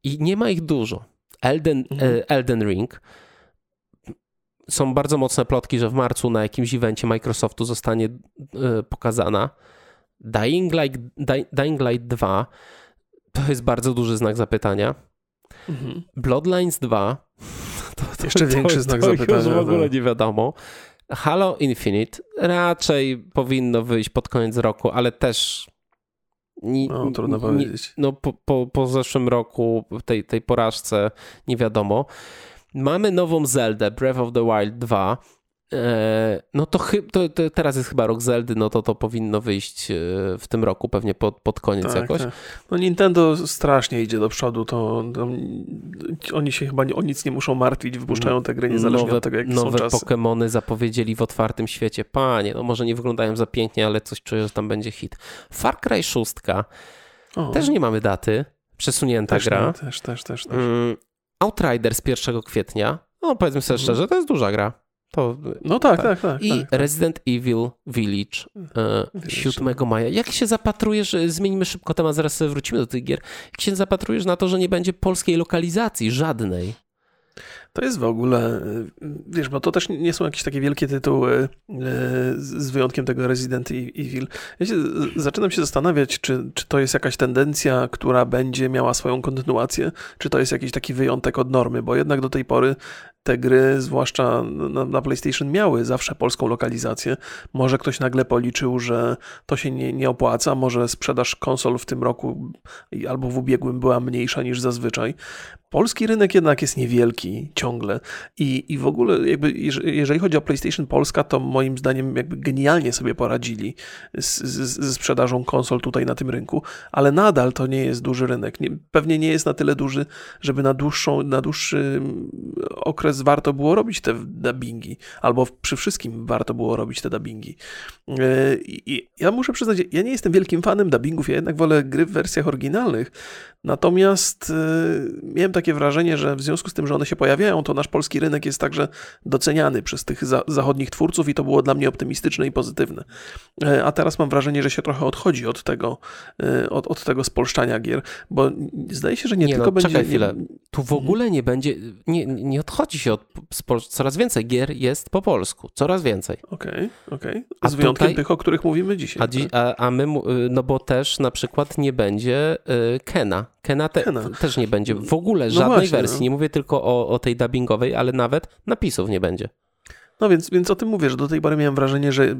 i nie ma ich dużo. Elden, mhm. E, Elden Ring. Są bardzo mocne plotki, że w marcu na jakimś evencie Microsoftu zostanie e, pokazana. Dying Light, Dying Light 2 to jest bardzo duży znak zapytania. Mhm. Bloodlines 2 to, to, Jeszcze większy to, znak to zapytania. już w ogóle tak. nie wiadomo. Halo Infinite raczej powinno wyjść pod koniec roku, ale też ni, no, trudno powiedzieć. No, po, po, po zeszłym roku, tej, tej porażce, nie wiadomo. Mamy nową Zeldę, Breath of the Wild 2, E, no to, to, to, teraz jest chyba rok Zeldy, no to to powinno wyjść e, w tym roku, pewnie pod, pod koniec tak, jakoś. Tak. No Nintendo strasznie idzie do przodu, to, to, oni się chyba nie, o nic nie muszą martwić, wypuszczają te gry niezależnie nowe, od tego, jakie nowe są czasy. Pokémony zapowiedzieli w otwartym świecie. Panie, no może nie wyglądają za pięknie, ale coś czuję, że tam będzie hit. Far Cry 6 O. Też nie mamy daty. Przesunięta też gra. Nie, też, też, też. też. Mm, Outriders 1 kwietnia. No powiedzmy sobie mhm. szczerze, to jest duża gra. To, no tak, tak, tak. tak I tak. Resident Evil Village e, 7 maja. Jak się zapatrujesz, e, zmienimy szybko temat, zaraz wrócimy do tych gier, jak się zapatrujesz na to, że nie będzie polskiej lokalizacji, żadnej? To jest w ogóle, wiesz, bo to też nie są jakieś takie wielkie tytuły, e, z wyjątkiem tego Resident Evil. Ja się, zaczynam się zastanawiać, czy, czy to jest jakaś tendencja, która będzie miała swoją kontynuację, czy to jest jakiś taki wyjątek od normy, bo jednak do tej pory te gry, zwłaszcza na, na, PlayStation, miały zawsze polską lokalizację. Może ktoś nagle policzył, że to się nie, nie opłaca, może sprzedaż konsol w tym roku albo w ubiegłym była mniejsza niż zazwyczaj. Polski rynek jednak jest niewielki ciągle i, i w ogóle jakby jeżeli chodzi o PlayStation Polska, to moim zdaniem jakby genialnie sobie poradzili z, ze sprzedażą konsol tutaj na tym rynku, ale nadal to nie jest duży rynek. Nie, pewnie nie jest na tyle duży, żeby na, dłuższą, na dłuższy okres warto było robić te dubbingi, albo przy wszystkim warto było robić te dubbingi. I ja muszę przyznać, ja nie jestem wielkim fanem dubbingów, ja jednak wolę gry w wersjach oryginalnych, natomiast e, miałem takie wrażenie, że w związku z tym, że one się pojawiają, to nasz polski rynek jest także doceniany przez tych za zachodnich twórców i to było dla mnie optymistyczne i pozytywne. E, a teraz mam wrażenie, że się trochę odchodzi od tego, od, od tego spolszczania gier, bo zdaje się, że nie, nie tylko no, będzie... Czekaj chwilę, tu w ogóle nie będzie, nie, nie odchodzi się od coraz więcej gier jest po polsku, coraz więcej. Okej, okay, okej. Okay. Z wyjątkiem tutaj, tych, o których mówimy dzisiaj. A, dzi, tak? a, a, my, no bo też na przykład nie będzie y, Kena. Kena, te, Kena. też nie będzie w ogóle żadnej no właśnie, wersji. No. Nie mówię tylko o, o tej dubbingowej, ale nawet napisów nie będzie. No więc, więc o tym mówię, że do tej pory miałem wrażenie, że y,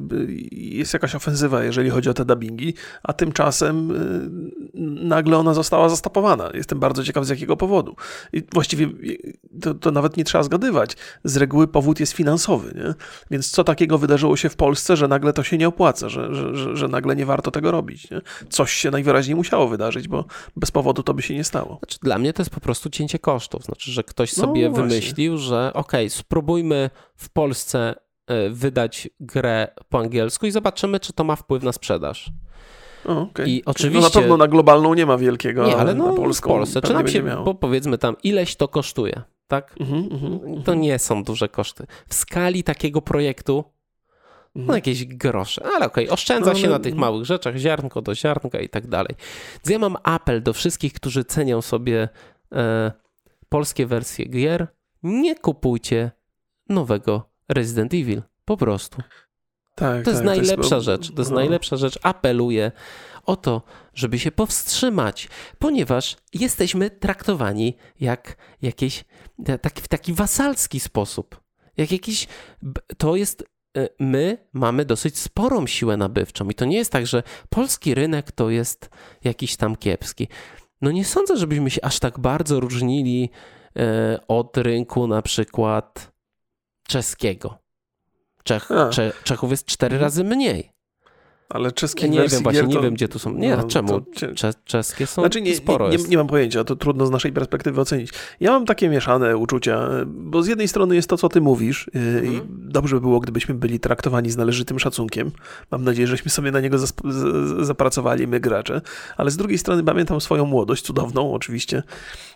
jest jakaś ofensywa, jeżeli chodzi o te dubbingi, a tymczasem y, nagle ona została zastopowana. Jestem bardzo ciekaw z jakiego powodu. I właściwie y, to, to nawet nie trzeba zgadywać. Z reguły powód jest finansowy, nie? Więc co takiego wydarzyło się w Polsce, że nagle to się nie opłaca, że, że, że, że nagle nie warto tego robić, nie? Coś się najwyraźniej musiało wydarzyć, bo bez powodu to by się nie stało. Znaczy, dla mnie to jest po prostu cięcie kosztów. Znaczy, że ktoś no sobie no wymyślił, że okej, okay, spróbujmy w Polsce e, wydać grę po angielsku i zobaczymy, czy to ma wpływ na sprzedaż. okay. I oczywiście. No na pewno na globalną nie ma wielkiego, nie, ale no, na polską. W Polsce, czy nam się, bo powiedzmy tam, ileś to kosztuje, tak? Mm -hmm, to nie są duże koszty. W skali takiego projektu, no mhm. jakieś grosze, ale okej, okay, oszczędza no, się na tych małych rzeczach, ziarnko do ziarnka i tak dalej. Więc ja mam apel do wszystkich, którzy cenią sobie e, polskie wersje gier, nie kupujcie nowego Resident Evil. Po prostu. Tak, to jest tak, najlepsza to jest... rzecz. To jest no. najlepsza rzecz. Apeluję o to, żeby się powstrzymać, ponieważ jesteśmy traktowani jak jakieś taki, w taki wasalski sposób. Jak jakiś. To jest. E, my mamy dosyć sporą siłę nabywczą, i to nie jest tak, że polski rynek to jest jakiś tam kiepski. No nie sądzę, żebyśmy się aż tak bardzo różnili e, od rynku na przykład czeskiego. Czech, Cze, Czechów jest cztery mhm. razy mniej. Ale czeskie Nie wiem, właśnie to... nie wiem, gdzie tu są. Nie, no, czemu? Cze, czeskie są znaczy, nie, sporo nie, nie, nie, mam pojęcia, to trudno z naszej perspektywy ocenić. Ja mam takie mieszane uczucia, bo z jednej strony jest to, co ty mówisz y, mhm. i dobrze by było, gdybyśmy byli traktowani z należytym szacunkiem. Mam nadzieję, żeśmy sobie na niego zapracowali, my gracze. Ale z drugiej strony pamiętam swoją młodość, cudowną oczywiście,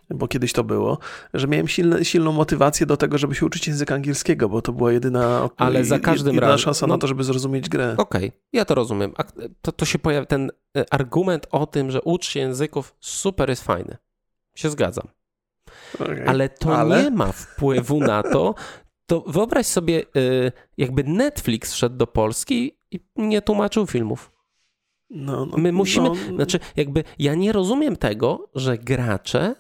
bo kiedyś to było, że miałem silne, silną motywację do tego, żeby się uczyć języka angielskiego, bo to była jedyna, Ale za każdym jedyna razem, szansa no, na to, żeby zrozumieć grę. Okej, okay, ja to rozumiem. To, to się pojawia, ten e, argument o tym, że ucz się języków, super jest fajny. Się zgadzam. Okay, ale to ale... nie ma wpływu na to, to wyobraź sobie, e, jakby Netflix wszedł do Polski i nie tłumaczył filmów. No, no, My musimy, no. znaczy jakby ja nie rozumiem tego, że gracze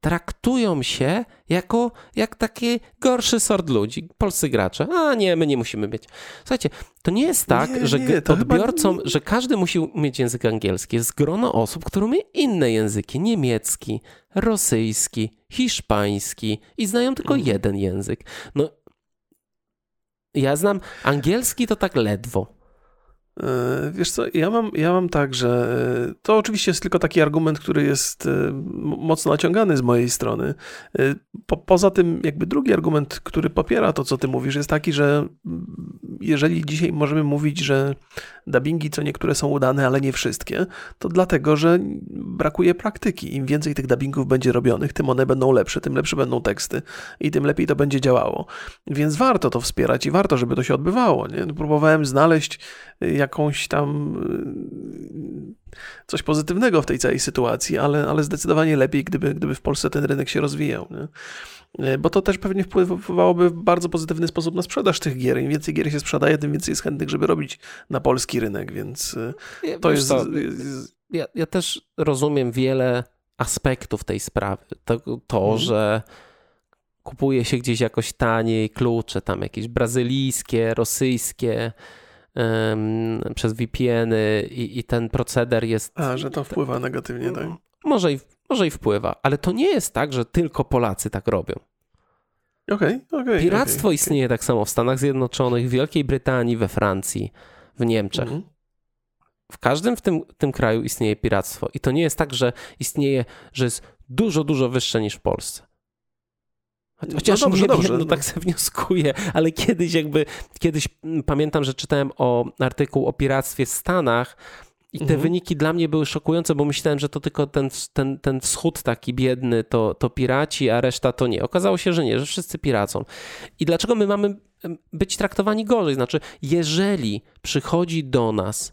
traktują się jako jak taki gorszy sort ludzi, polscy gracze. A nie, my nie musimy mieć. Słuchajcie, to nie jest tak, nie, że nie, odbiorcom, że każdy musi umieć język angielski. Jest grono osób, które umie inne języki. Niemiecki, rosyjski, hiszpański i znają tylko mhm. jeden język. No, ja znam angielski to tak ledwo. E, wiesz co, ja mam, ja mam tak, że e, to oczywiście jest tylko taki argument, który jest e, mocno naciągany z mojej strony. Po, poza tym, jakby drugi argument, który popiera to, co ty mówisz, jest taki, że jeżeli dzisiaj możemy mówić, że dubbingi co niektóre są udane, ale nie wszystkie, to dlatego, że brakuje praktyki. Im więcej tych dubbingów będzie robionych, tym one będą lepsze, tym lepsze będą teksty i tym lepiej to będzie działało. Więc warto to wspierać i warto, żeby to się odbywało. Nie? Próbowałem znaleźć jakąś tam coś pozytywnego w tej całej sytuacji, ale, ale zdecydowanie lepiej, gdyby, gdyby w Polsce ten rynek się rozwijał. Nie? E, bo to też pewnie wpływałoby w bardzo pozytywny sposób na sprzedaż tych gier. Im więcej gier się sprzedaje, tym więcej jest chętnych, żeby robić na polski rynek, więc e, to jest... Ja, ja, też rozumiem wiele aspektów tej sprawy. To, to mhm. że kupuje się gdzieś jakoś taniej klucze, tam jakieś brazylijskie, rosyjskie, um, przez VPN-y i, i, ten proceder jest... A, że to wpływa negatywnie, tak? Może i może i wpływa, ale to nie jest tak, że tylko Polacy tak robią. Okay, okay, Piractwo okay, istnieje tak samo w Stanach Zjednoczonych, w Wielkiej Brytanii, we Francji, w Niemczech. Mm -hmm. W każdym w tym, tym kraju istnieje piractwo. I to nie jest tak, że istnieje, że jest dużo, dużo wyższe niż w Polsce. Chociaż no dobrze, nie dobrze, wiem, no, no tak sobie wnioskuję, ale kiedyś jakby, kiedyś pamiętam, że czytałem o artykuł o piractwie w Stanach, i te mhm. wyniki dla mnie były szokujące, bo myślałem, że to tylko ten, ten, ten wschód taki biedny to, to piraci, a reszta to nie. Okazało się, że nie, że wszyscy piracą. I dlaczego my mamy być traktowani gorzej? Znaczy, jeżeli przychodzi do nas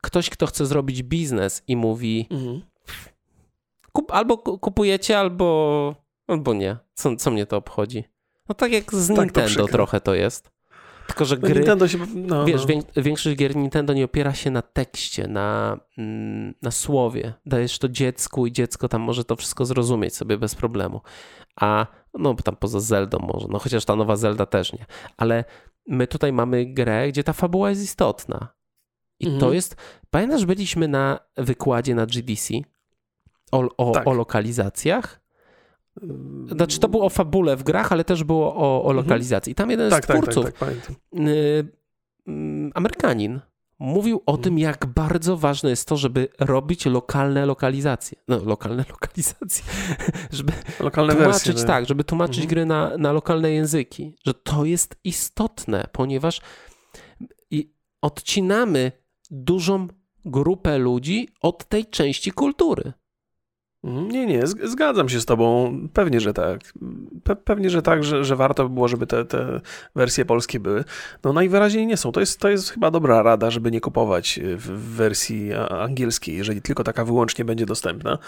ktoś, kto chce zrobić biznes i mówi mhm. kup, albo kupujecie, albo, albo nie. Co, co mnie to obchodzi? No tak jak z tak Nintendo trochę to jest. Tylko, że no, gry. Nintendo się, no, wiesz, no. większość gier Nintendo nie opiera się na tekście, na, mm, na słowie. Dajesz to dziecku i dziecko tam może to wszystko zrozumieć sobie bez problemu. A no tam poza Zeldą może, no chociaż ta nowa Zelda też nie. Ale my tutaj mamy grę, gdzie ta fabuła jest istotna. I mhm. to jest. Pamiętasz, byliśmy na wykładzie na GDC o, o, tak. o lokalizacjach? Znaczy to było o fabule w grach, ale też było o, o mhm. lokalizacji. Tam jeden tak, z tak, tak, twórców, tak, tak, Amerykanin, mówił o tym, jak bardzo ważne jest to, żeby robić lokalne lokalizacje. No, lokalne lokalizacje. żeby lokalne tłumaczyć, wersje, tak, żeby tłumaczyć mhm. gry na, na lokalne języki. Że to jest istotne, ponieważ odcinamy dużą grupę ludzi od tej części kultury. Nie, nie, zgadzam się z tobą. Pewnie, że tak. Pe pewnie, że tak, że, że warto by było, żeby te, te wersje polskie były. No najwyraźniej nie są. To jest, to jest chyba dobra rada, żeby nie kupować w wersji angielskiej, jeżeli tylko taka wyłącznie będzie dostępna.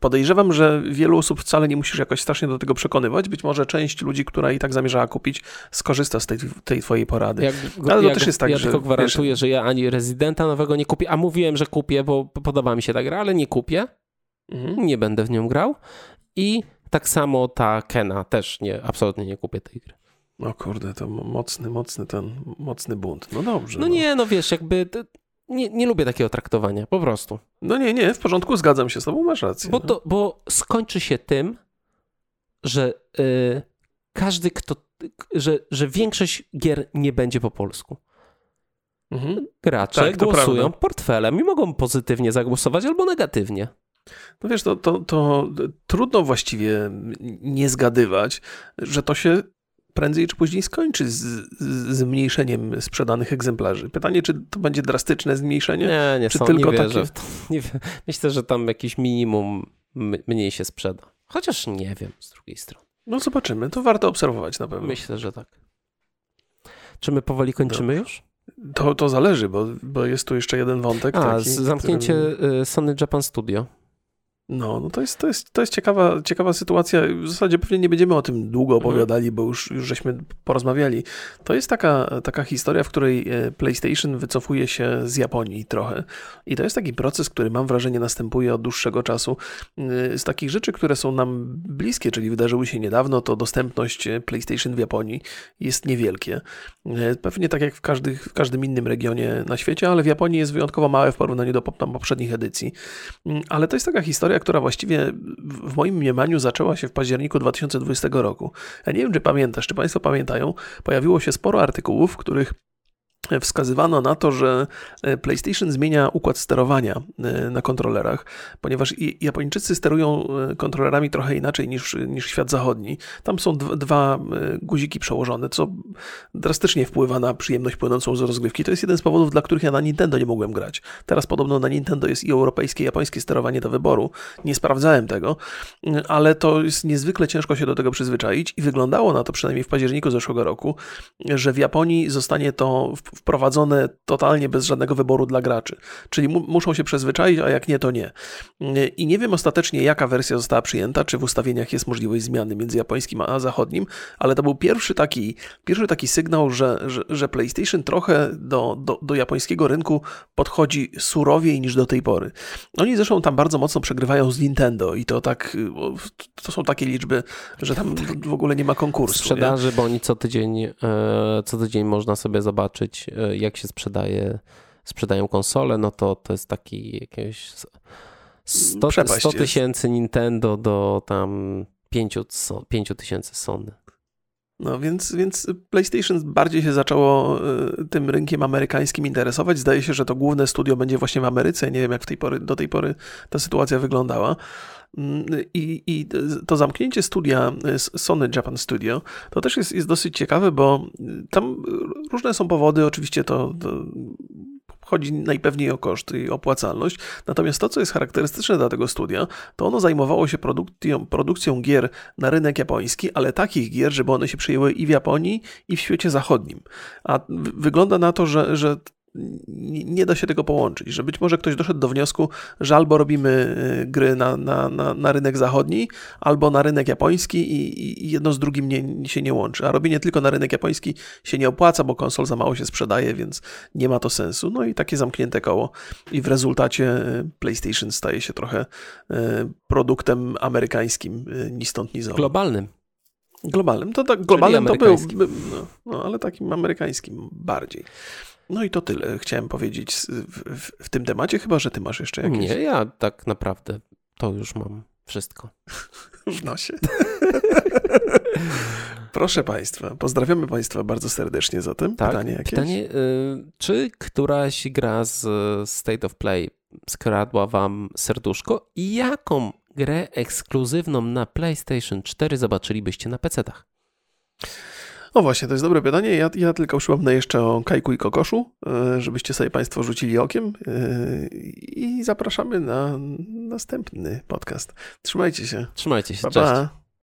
Podejrzewam, że wielu osób wcale nie musisz jakoś strasznie do tego przekonywać. Być może część ludzi, która i tak zamierzała kupić, skorzysta z tej, tej twojej porady. Jak, Ale to też jest tak, ja że... tylko gwarantuję, wiesz, że ja ani rezydenta nowego nie kupię, a mówiłem, że kupię, bo podoba mi się ta gra, ale nie kupię. Mhm. Nie będę w nią grał. I tak samo ta Kena też nie, absolutnie nie kupię tej gry. O kurde, to mocny, mocny ten, mocny bunt. No dobrze. No, no. nie, no wiesz, jakby nie, nie lubię takiego traktowania, po prostu. No nie, nie, w porządku, zgadzam się z tobą, masz rację. Bo, no. to, bo skończy się tym, że y, każdy, kto, że, że większość gier nie będzie po polsku. Mhm. Gracze tak, głosują prawda. portfelem i mogą pozytywnie zagłosować albo negatywnie. No wiesz, to, to, to trudno właściwie nie zgadywać, że to się prędzej czy później skończy z, z zmniejszeniem sprzedanych egzemplarzy. Pytanie, czy to będzie drastyczne zmniejszenie? Nie, nie, czy są, tylko nie wierzę takie... nie, myślę, że tam jakiś minimum mniej się sprzeda. Chociaż nie wiem z drugiej strony. No zobaczymy, to warto obserwować na pewno. Myślę, że tak. Czy my powoli kończymy no. już? To, to zależy, bo, bo jest tu jeszcze jeden wątek. A, taki, zamknięcie którym... Sony Japan Studio. No, no to jest, to jest, to jest ciekawa, ciekawa sytuacja. W zasadzie pewnie nie będziemy o tym długo mhm. opowiadali, bo już, już żeśmy porozmawiali. To jest taka, taka historia, w której e, PlayStation wycofuje się z Japonii trochę. I to jest taki proces, który mam wrażenie następuje od dłuższego czasu. E, z takich rzeczy, które są nam bliskie, czyli wydarzyły się niedawno, to dostępność e, PlayStation w Japonii jest niewielkie. Pewnie tak jak w, każdy, w każdym innym regionie na świecie, ale w Japonii jest wyjątkowo małe w porównaniu do poprzednich edycji. Mm, ale to jest taka historia, historia, która właściwie w moim mniemaniu zaczęła się w październiku 2020 roku. Ja nie wiem, czy pamiętasz, czy Państwo pamiętają, pojawiło się sporo artykułów, w których wskazywano na to, że e, PlayStation zmienia układ sterowania e, na kontrolerach, ponieważ Japończycy sterują e, kontrolerami trochę inaczej niż, niż świat zachodni. Tam są dwa guziki przełożone, co drastycznie wpływa na przyjemność płynącą z rozgrywki. To jest jeden z powodów, dla których ja na Nintendo nie mogłem grać. Teraz podobno na Nintendo jest i europejskie, i japońskie sterowanie do wyboru. Nie sprawdzałem tego, ale to jest niezwykle ciężko się do tego przyzwyczaić i wyglądało na to przynajmniej w październiku zeszłego roku, że w Japonii zostanie to wprowadzone totalnie bez żadnego wyboru dla graczy. Czyli mu muszą się przyzwyczaić, a jak nie, to nie. I nie wiem ostatecznie, jaka wersja została przyjęta, czy w ustawieniach jest możliwość zmiany między japońskim a zachodnim, ale to był pierwszy taki, pierwszy taki sygnał, że, że, że PlayStation trochę do, do, do japońskiego rynku podchodzi surowiej niż do tej pory. Oni zresztą tam bardzo mocno przegrywają z Nintendo i to tak, to są takie liczby, że tam w ogóle nie ma konkursu. Sprzedaży, nie? bo oni co tydzień, e, co tydzień można sobie zobaczyć E, jak się sprzedaje, sprzedają konsole, no to to jest taki jakieś 100, 100 tysięcy Nintendo do tam 5, 5 tysięcy Sony. No więc, więc PlayStation bardziej się zaczęło e, tym rynkiem amerykańskim interesować. Zdaje się, że to główne studio będzie właśnie w Ameryce. Nie wiem, jak w tej pory, do tej pory ta sytuacja wyglądała. Mm, I, I, to zamknięcie studia Sony Japan Studio to też jest, jest dosyć ciekawe, bo tam różne są powody. Oczywiście to, to chodzi najpewniej o koszty i opłacalność. Natomiast to, co jest charakterystyczne dla tego studia, to ono zajmowało się produkcją, produkcją gier na rynek japoński, ale takich gier, żeby one się przyjęły i w Japonii, i w świecie zachodnim. A wygląda na to, że, że nie da się tego połączyć, że być może ktoś doszedł do wniosku, że albo robimy y, gry na, na, na, na rynek zachodni, albo na rynek japoński i, i, jedno z drugim nie, się nie łączy. A robienie tylko na rynek japoński się nie opłaca, bo konsol za mało się sprzedaje, więc nie ma to sensu. No i takie zamknięte koło. I w rezultacie y, PlayStation staje się trochę y, produktem amerykańskim, ni stąd, ni zowąd. Globalnym. Globalnym. To tak, globalnym to był, no, no, ale takim amerykańskim bardziej. No i to tyle chciałem powiedzieć w, w, w, tym temacie, chyba że ty masz jeszcze jakieś. Nie, ja tak naprawdę to już mam wszystko. w nosie. Proszę Państwa, pozdrawiamy Państwa bardzo serdecznie za tym. Tak, pytanie jakieś? Pytanie, y, czy któraś gra z State of Play skradła Wam serduszko i jaką grę ekskluzywną na PlayStation 4 zobaczylibyście na PC-tach? No właśnie, to jest dobre pytanie. Ja, ja tylko przypomnę jeszcze o Kajku i Kokoszu, e, żebyście sobie Państwo rzucili okiem e, i zapraszamy na następny podcast. Trzymajcie się. Trzymajcie się, pa, cześć. Pa.